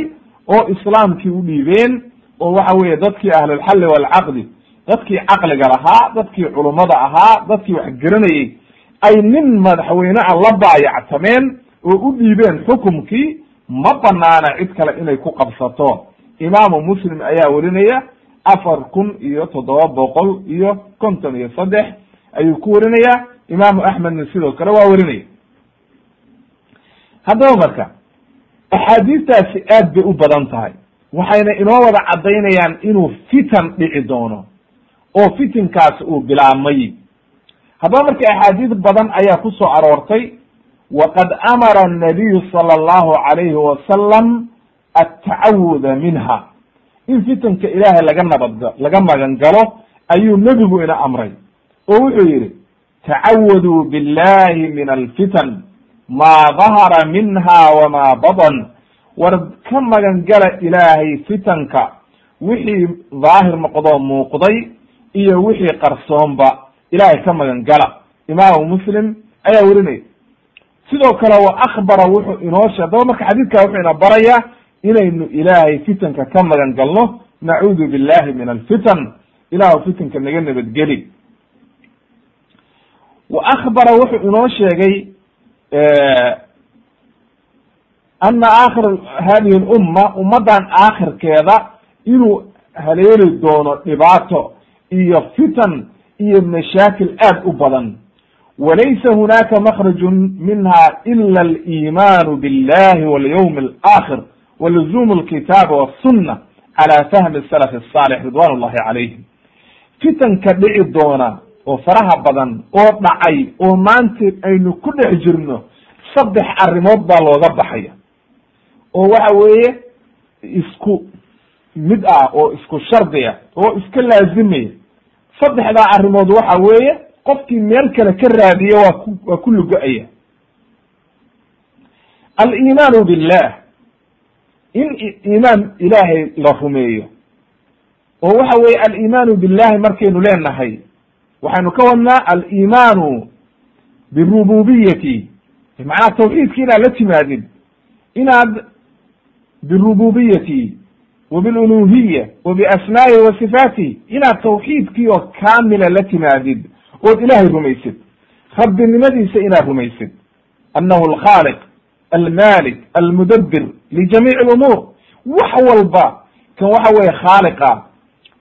oo islaamkii u dhiibeen oo waxa weye dadkii ahlulxalli waalcaqdi dadkii caqliga lahaa dadkii culummada ahaa dadkii wax garanayey ay nin madaxweyne a la baayactameen oo u dhiibeen xukumkii ma banaana cid kale inay ku qabsato imaamu muslim ayaa werinaya afar kun iyo toddoba boqol iyo konton iyo saddex ayuu ku werinaya imaamu axmedna sidoo kale waa werinaya haddaba marka axaadiistaasi aad bay u badan tahay. Waxayna inoo wada caddaynayaan inuu fitan dhici doono oo fitinkaasi uu bilaabmay. Haddaba marka axaadiis badan ayaa ku soo aroortay waqad amara annabiyu sala allahu calayhi wasalam attacawuda minha. In fitanka ilaahay laga nabad laga magan galo ayuu nebigu ina amray. Oo wuxuu yidhi tacawaduu billahi min alfitan maa dahara minha wama badan. War ka magan gala ilaahay fitanka wixii daahir noqdoo muuqday iyo wixii qarsoonba ilaahay ka magan gala. Imaamu muslim ayaa werinaya sidoo kale wa akbara wuxuu inoo she adaba marka xadiidka wuxuu ina barayaa inaynu ilaahay fitanka ka magan galno nacuudu billahi min alfitan. Ilahu fitanka naga nabadgeli. Wa akbara wuxuu inoo sheegay ana aakhir hadihi lumma ummaddan aakhirkeeda inuu haleeli doono dhibaato iyo fitan iyo mashaakil aad u badan. Walaysa hunaka makrajun minha ila aliimaanu billahi walyawm alaakhir waluzum alkitaaba wassunna cala fahmi salaf asaalix ridwan ullahi calayhim fitanka dhici doona oo faraha badan oo dhacay oo maanta aynu ku dhex jirno saddex arrimood baa looga baxaya oo waxa weeye isku mid ah oo isku shardi ah oo iska laazimaya saddexdaa arrimood waxa weeye qofkii meel kale ka raadiya waa ku waa ku lugo-aya aliimaanu billah in iimaan ilaahay la rumeeyo. Oo waxa weeye aliimaanu billahi markaynu leenahay waxaynu ka wadnaa aliimaanu birububiyati macnaha tawxiidki inaad la timaadid inaad birububiyati wa biluluhiya wa biasmaa'ihi wa sifaatihi inaad tawxiidkii oo kaamila la timaadid ood ilaahay rumaysid. Rabbinimadiisa inaad rumaysid. Annahu alkhaaliq almalik almudabbir lijamiici alumuur wax walba kan waxa weeye khaaliqa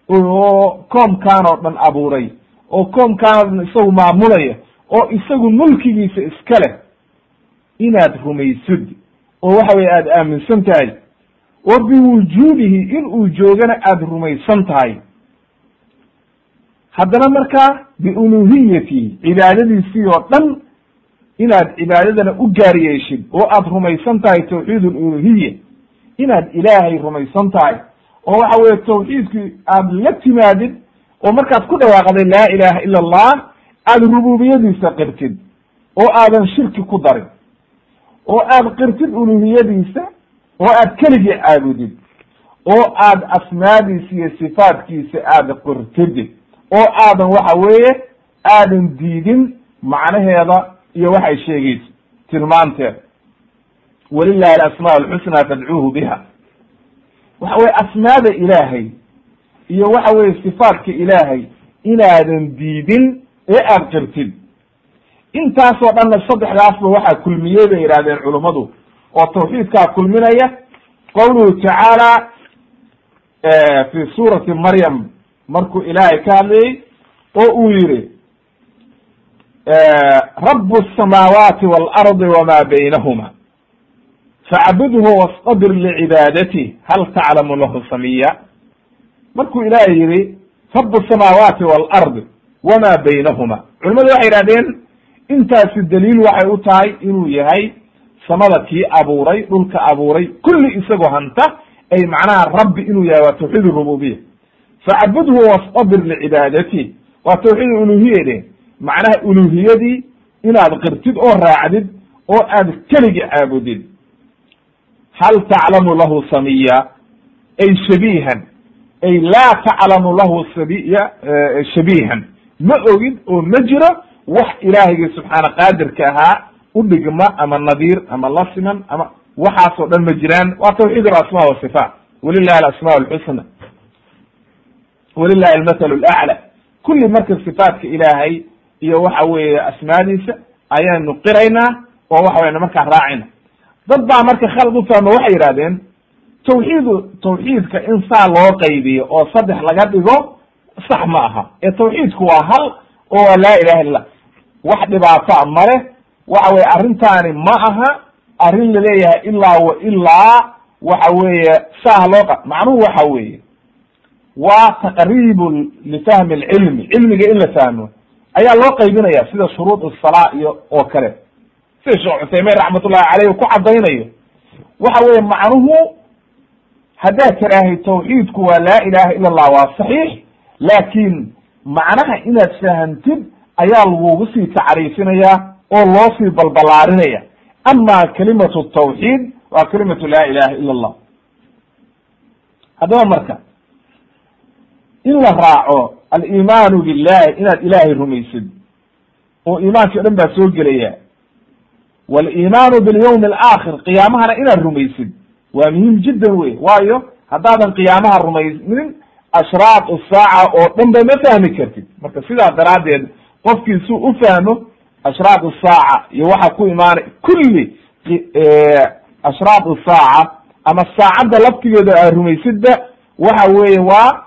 oo koomkaan oo dhan abuuray oo koomkaan oo dhan isagu maamulaya oo isagu mulkigiisa iska leh inaad rumaysid oo waxa weye aada aaminsan tahay wa biwujuudihi in uu joogana aada rumaysan tahay haddana markaa biuluhiyati cibaadadiisii oo dhan inaad cibaadadana u gaar yeeshid oo aada rumaysan tahay tawxiid aluluhiya inaad ilaahay rumaysan tahay oo waxa weye tawxiidkii aada la timaadid oo markaad ku dhawaaqday laa ilaha ila allah aada rububiyadiisa qirtid oo aadan shirki ku darin oo aad qirtid uluhiyadiisa oo aad keligii caabudid oo aad asmaadiisa iyo sifaatkiisa aada qirtid oo aadan waxa weeye aadan diidin macnaheeda iyo waxay sheegayso tilmaanteeda walilahi alasmaa alxusnaa fadcuuhu biha. Waxa weye asmaada ilaahay iyo waxa weye sifaatka ilaahay inaadan diidin ee aada qirtid intaasoo dhanna saddexdaasba waxaa kulmiyey bay yidhahdeen culummadu oo tawxiidkaa kulminaya. Qawluhu tacaala fi suurati maryam markuu ilaahay ka hadlayey oo uu yihi rabu الsamaawaati wاlardi wma baynahuma facbudhu wastabir licibaadati hal taclamu lahu samiya markuu ilaahay yihi rabu الsamaawaati wاlardi wma baynahuma culimadu waxay yihahdeen intaasi daliil waxay u tahay inuu yahay samada kii abuuray dhulka abuuray kulli isagoo hanta ay macnaha rabbi inuu yahay waa tawxiid rububiya facbudhu wastabir licibaadati waa tawxiid uluhiyade macnaha uluhiyadii inaad qirtid oo raacdid oo aad keligi caabudid. Hal taclamu lahu samiya? Ay shabihan ay laa taclamu lahu sabiya shabihan ma ogid oo ma jiro wax ilaahayga subxaana qaadirka ahaa u dhigma ama nadiir ama la siman ama waxaasoo dhan ma jiraan. Waa tawxiid alasma wasifaat walilahi alasma alxusna walilahi almathalu lacla kulli marka sifaatka ilaahay iyo waxa weeye asmaadiisa ayaanu qiraynaa oo waxa weyna markaa raacina dad baa marka khalad u fahma waxay yidhahdeen tawxiidu tawxiidka in saa loo qaybiyo oo saddex laga dhigo sax ma aha. Ee tawxiidku waa hal oo laa ilaha illa wax dhibaata male waxa weye arrintaani ma aha. Arrin la leeyahay ilaa wa ilaa waxa weeye saah loo qa macnuhu waxa weeye waa taqriibu lifahmi alcilmi cilmiga in la fahmo ayaa loo qaybinaya sida shuruud salaa iyo oo kale. Sida sheekh cuthaymein raxmatullahi caleyh ku caddaynayo. Waxa weeye macnuhu haddaad tiraahay tawxiidku waa laa ilaha ila allah waa saxiix. Laakiin macnaha inaad fahantid ayaa lagugu sii tacriifinayaa oo loo sii balbalaarinaya ama kalimatu tawxiid waa kalimatu laa ilaha ila allah haddaba marka in la raaco alimaanu billahi inaad ilaahay rumaysid oo iimaankii o dhan baa soo gelaya. Walimaanu bilyawmi alaakhir qiyaamahana inaad rumaysid. Waa muhiim jiddan wey waayo haddaadan qiyaamaha rumaynin ashraat saaca oo dhan ba ma fahmi kartid. Marka sidaa daraaddeed qofkii suu u fahmo ashraat saaca iyo waxa ku imaanay kulli ashraat saaca ama saacadda laftigeeda aad rumaysidba waxa weeye waa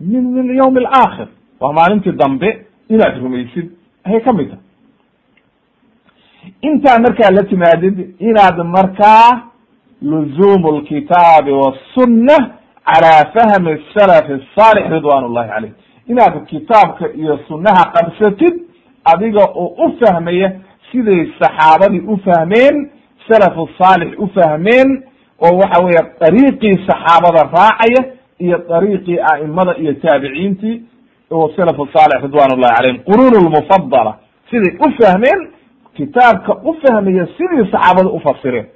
min yawm alaakhir waa maalintii dambe inaad rumaysid ayay ka mid tahay. Intaa markaa la timaadid inaad markaa luzumu lkitaabi wasunna calaa fahmi salaf asaalix ridwan ullahi caleyh inaad kitaabka iyo sunnaha qabsatid adiga oo u fahmaya siday saxaabadii u fahmeen salafu saalix u fahmeen oo waxa weeye dariiqii saxaabada raacaya iyo dariiqii a'imada iyo taabiciintii salafu saalix ridwan ullahi calayhim. Quruun lmufadala siday u fahmeen kitaabka u fahmaya sidii saxaabada ufasireen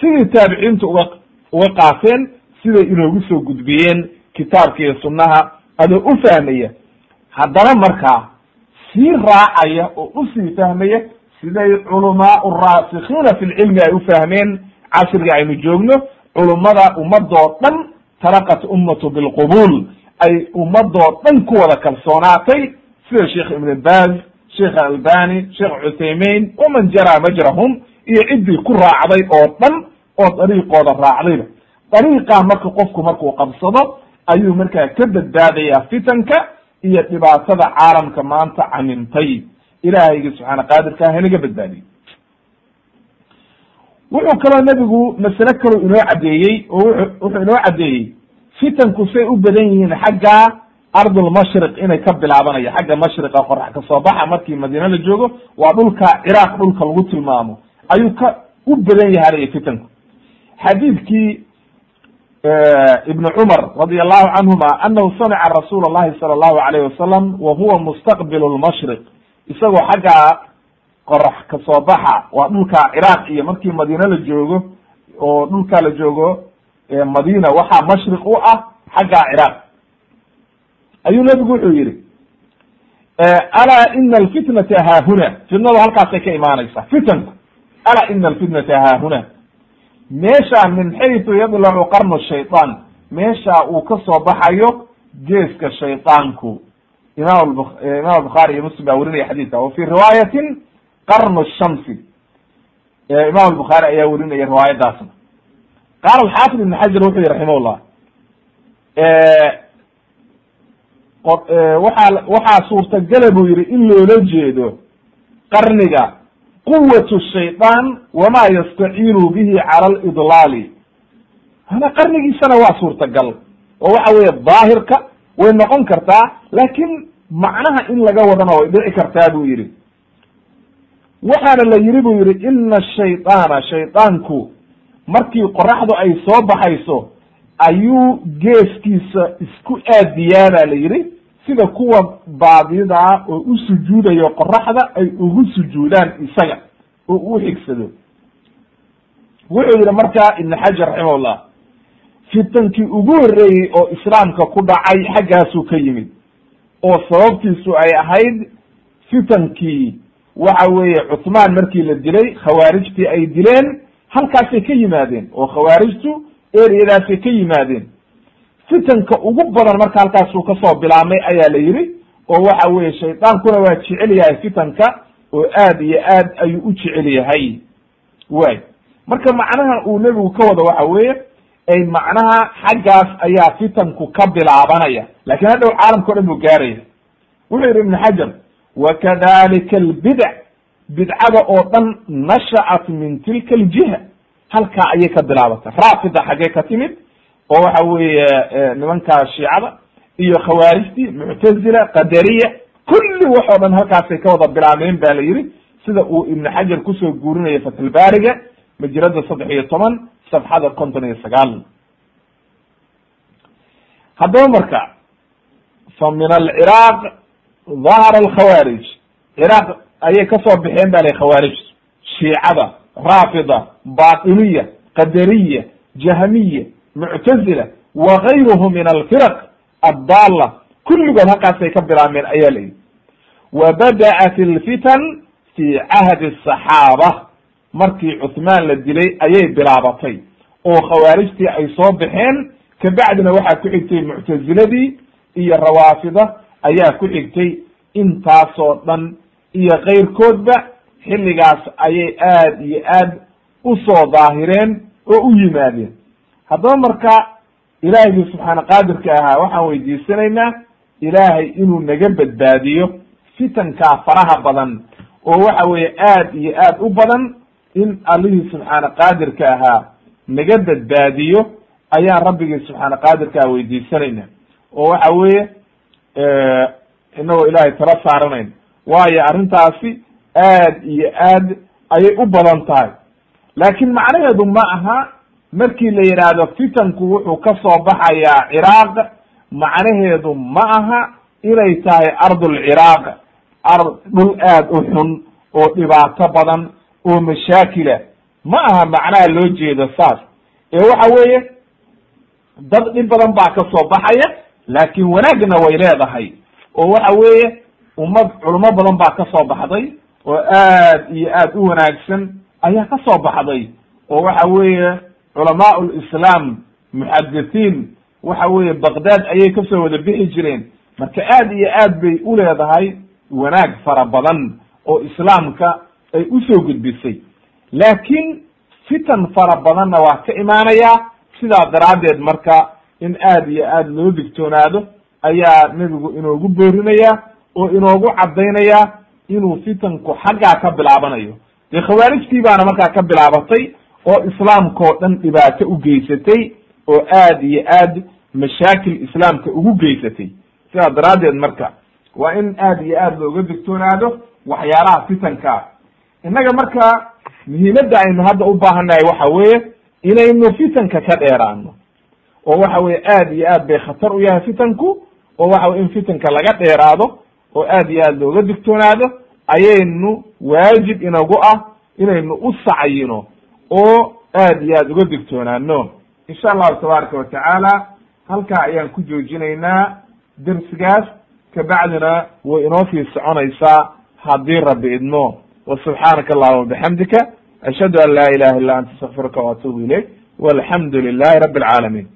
sidii taabiciintu uga uga qaateen siday inoogu soo gudbiyeen kitaabka iyo sunnaha adoo u fahmaya haddana markaa sii raacaya oo u sii fahmaya siday culamaau raasikiina fi lcilmi ay u fahmeen casriga aynu joogno culummada ummadoo dhan talaqat ummatu bilqubuul ay ummadoo dhan ku wada kalsoonaatay sida sheekh ibn baz sheekh albani sheekh cuthaymein waman jaraa majrahum iyo ciddii ku raacday oo dhan oo dariiqooda raacdayba dariiqaa marka qofku markuu qabsado ayuu markaa ka badbaadayaa fitanka iyo dhibaatada caalamka maanta camintay ilaahaygi subxaana qaadirka hanaga badbaadiyo wuxuu kaloo nebigu masale kaloo inoo caddeeyey oo wuxuu inoo caddeeyey fitanku say u badan yihiin xagga ardulmashriq inay ka bilaabanaya xagga mashriqa qorax ka soo baxa markii madiine la joogo waa dhulka ciraaq dhulka lagu tilmaamo. Ayuu ka u badan yahay fitanku. Xadiidkii ibn cumar radi allahu canhuma anahu samica rasuul llahi sala allahu alayh wasalam wa huwa mustaqbil lmashriq isagoo xagga qorax ka soo baxa. Waa dhulka ciraaq iyo markii madiine la joogo oo dhulka la joogo madina waxaa mashriq u ah xagga ciraaq ayuu nebigu wuxuu yihi alaa ina alfitnata haahuna? Fitnadu halkaasay ka imaanaysa fitanku alaa ina alfitnata haahuna? Meesha min xaytu yadlacu qarnu shayطaan meesha uu ka baxayo geeska shayطaanku imam imam bukhaari iyo muslim baa werinaya xadiidka. Wa fi riwaayatin qarnu shamsi. Imam albukhaari ayaa werinaya riwaayadaasna. Qaala alxaafid ibn xajar wuxuu yihi raximah llah waxaa waxaa suurtagala buu yihi in loola jeedo qarniga quwat shayطaan wama yastaciinu bihi cala lidlaali hana qarnigiisana waa suurtagal oo waxa weeye daahirka way noqon kartaa laakin macnaha in laga wadana way dhici kartaa buu yihi waxaana la yihi buu yihi ina shayطaana shayطaanku markii qoraxdu ay soo baxayso ayuu geeskiisa isku aadiyaa ba la yihi sida kuwa baadidaa oo u sujuudayo qoraxda ay ugu sujuudaan isaga oo u xigsado. Wuxuu yihi marka ibn xajar raximahullah fitankii ugu horreeyey oo islaamka ku dhacay xaggaasuu ka yimid oo sababtiisu ay ahayd fitankii waxa weeye cuthmaan markii la dilay khawaarijtii ay dileen halkaasay ka yimaadeen. Oo khawaarijtu ereyadaasay ka yimaadeen. Fitanka ugu badan marka halkaasuu ka soo bilaabmay ayaa la yihi oo waxa weye shaydaankuna waa jecel yahay fitanka oo aad iyo aad ayuu u jecel yahay. Way marka macnaha uu nebigu ka wado waxa weeye ay macnaha xaggaas ayaa fitanku ka bilaabanaya. Lakin hadhow caalamka o dhan buu gaaraya. Wuxuu yihi ibn xajar wakadalika albidac bidcada oo dhan nasha'at min tilka aljiha halkaa ayay ka bilaabatay raafida xaggee ka timid oo waxa weeye nimankaa shiicada iyo khawaarijtii muctazila qadariya kulli waxoo dhan halkaasay ka wada bilaabeen ba la yidhi sida uu ibnu xajar ku soo guurinayo fatlbaariga majirada saddex iyo toban safxada konton iyo sagaal. Haddaba marka fa min alciraaq dahara alkhawaarij ciraaq ayay ka soo baxeen ba la khawaarij shiicada raafida batiniya qadariya jahmiya muctazila wa gayruhu min alfiraq addaala kulligood halkaasay ka bilaabmeen ayaa la yidhi wa bada'at alfitan fi cahdi asaxaaba markii cuthmaan la dilay ayay bilaabatay oo khawaarijtii ay soo baxeen kabacdina waxaa ku xigtay muctaziladii iyo rawaafida ayaa ku xigtay intaasoo dhan iyo keyrkoodba xilligaas ayay aad iyo aad u soo daahireen oo u yimaadeen. Haddaba marka ilaahigii subxaana qaadirka ahaa waxaan weydiisanaynaa ilaahay inuu naga badbaadiyo fitankaa faraha badan oo waxa weeye aad iyo aad u badan in allihii subxaana qaadirka ahaa naga badbaadiyo ayaan rabbigii subxaana qaadirkaa weydiisanayna oo waxa weeye inagoo ilaahay tala saaranayn. Waayo arrintaasi aad iyo aad ayay u badan tahay. Laakiin macnaheedu ma aha markii la yidhaahdo fitanku wuxuu ka soo baxayaa ciraaq macnaheedu ma aha inay tahay ardulciraaq ard dhul aad u xun oo dhibaato badan oo mashaakila. Ma aha macnaha loo jeedo saas. Ee waxa weeye dad dhib badan baa ka soo baxaya laakiin wanaagna way leedahay. Oo waxa weeye ummad culamo badan baa ka soo baxday oo aad iyo aad u wanaagsan ayaa ka soo baxday. Oo waxa weeye culamaa lislaam muxadithiin waxa weeye baqdad ayay ka soo wada bixi jireen. Marka aad iyo aad bay u leedahay wanaag fara badan oo islaamka ay u soo gudbisay. Laakiin fitan fara badanna waa ka imaanayaa sidaa daraaddeed marka in aad iyo aad loo digtoonaado ayaa nebigu inoogu boorinaya oo inoogu caddaynaya inuu fitanku xaggaa ka bilaabanayo. Dee khawaarijtii baana markaa ka bilaabatay oo islaamkao dhan dhibaato u geysatay oo aad iyo aad mashaakil islaamka ugu geysatay. Sidaa daraaddeed marka waa in aad iyo aad looga digtoonaado waxyaalaha fitankaa innaga marka muhiimadda aynu hadda u baahannahay waxa weeye inaynu fitanka ka dheeraano oo waxa weye aad iyo aad bay khatar u yahay fitanku oo waxa weye in fitanka laga dheeraado oo aad iyo aad looga digtoonaado ayaynu waajib inagu ah inaynu u sacayino oo aad iyo aad uga digtoonaano insha allahu tabaaraka watacaala halkaa ayaan ku joojinaynaa dersigaas kabacdina way inoo sii soconaysaa haddii rabbi idmo wa subxaanaka allahuma bixamdika ashhadu an laa ilaha illa anta astakfiruka waatuubu ilayk walxamdu lilahi rabi alcaalamiin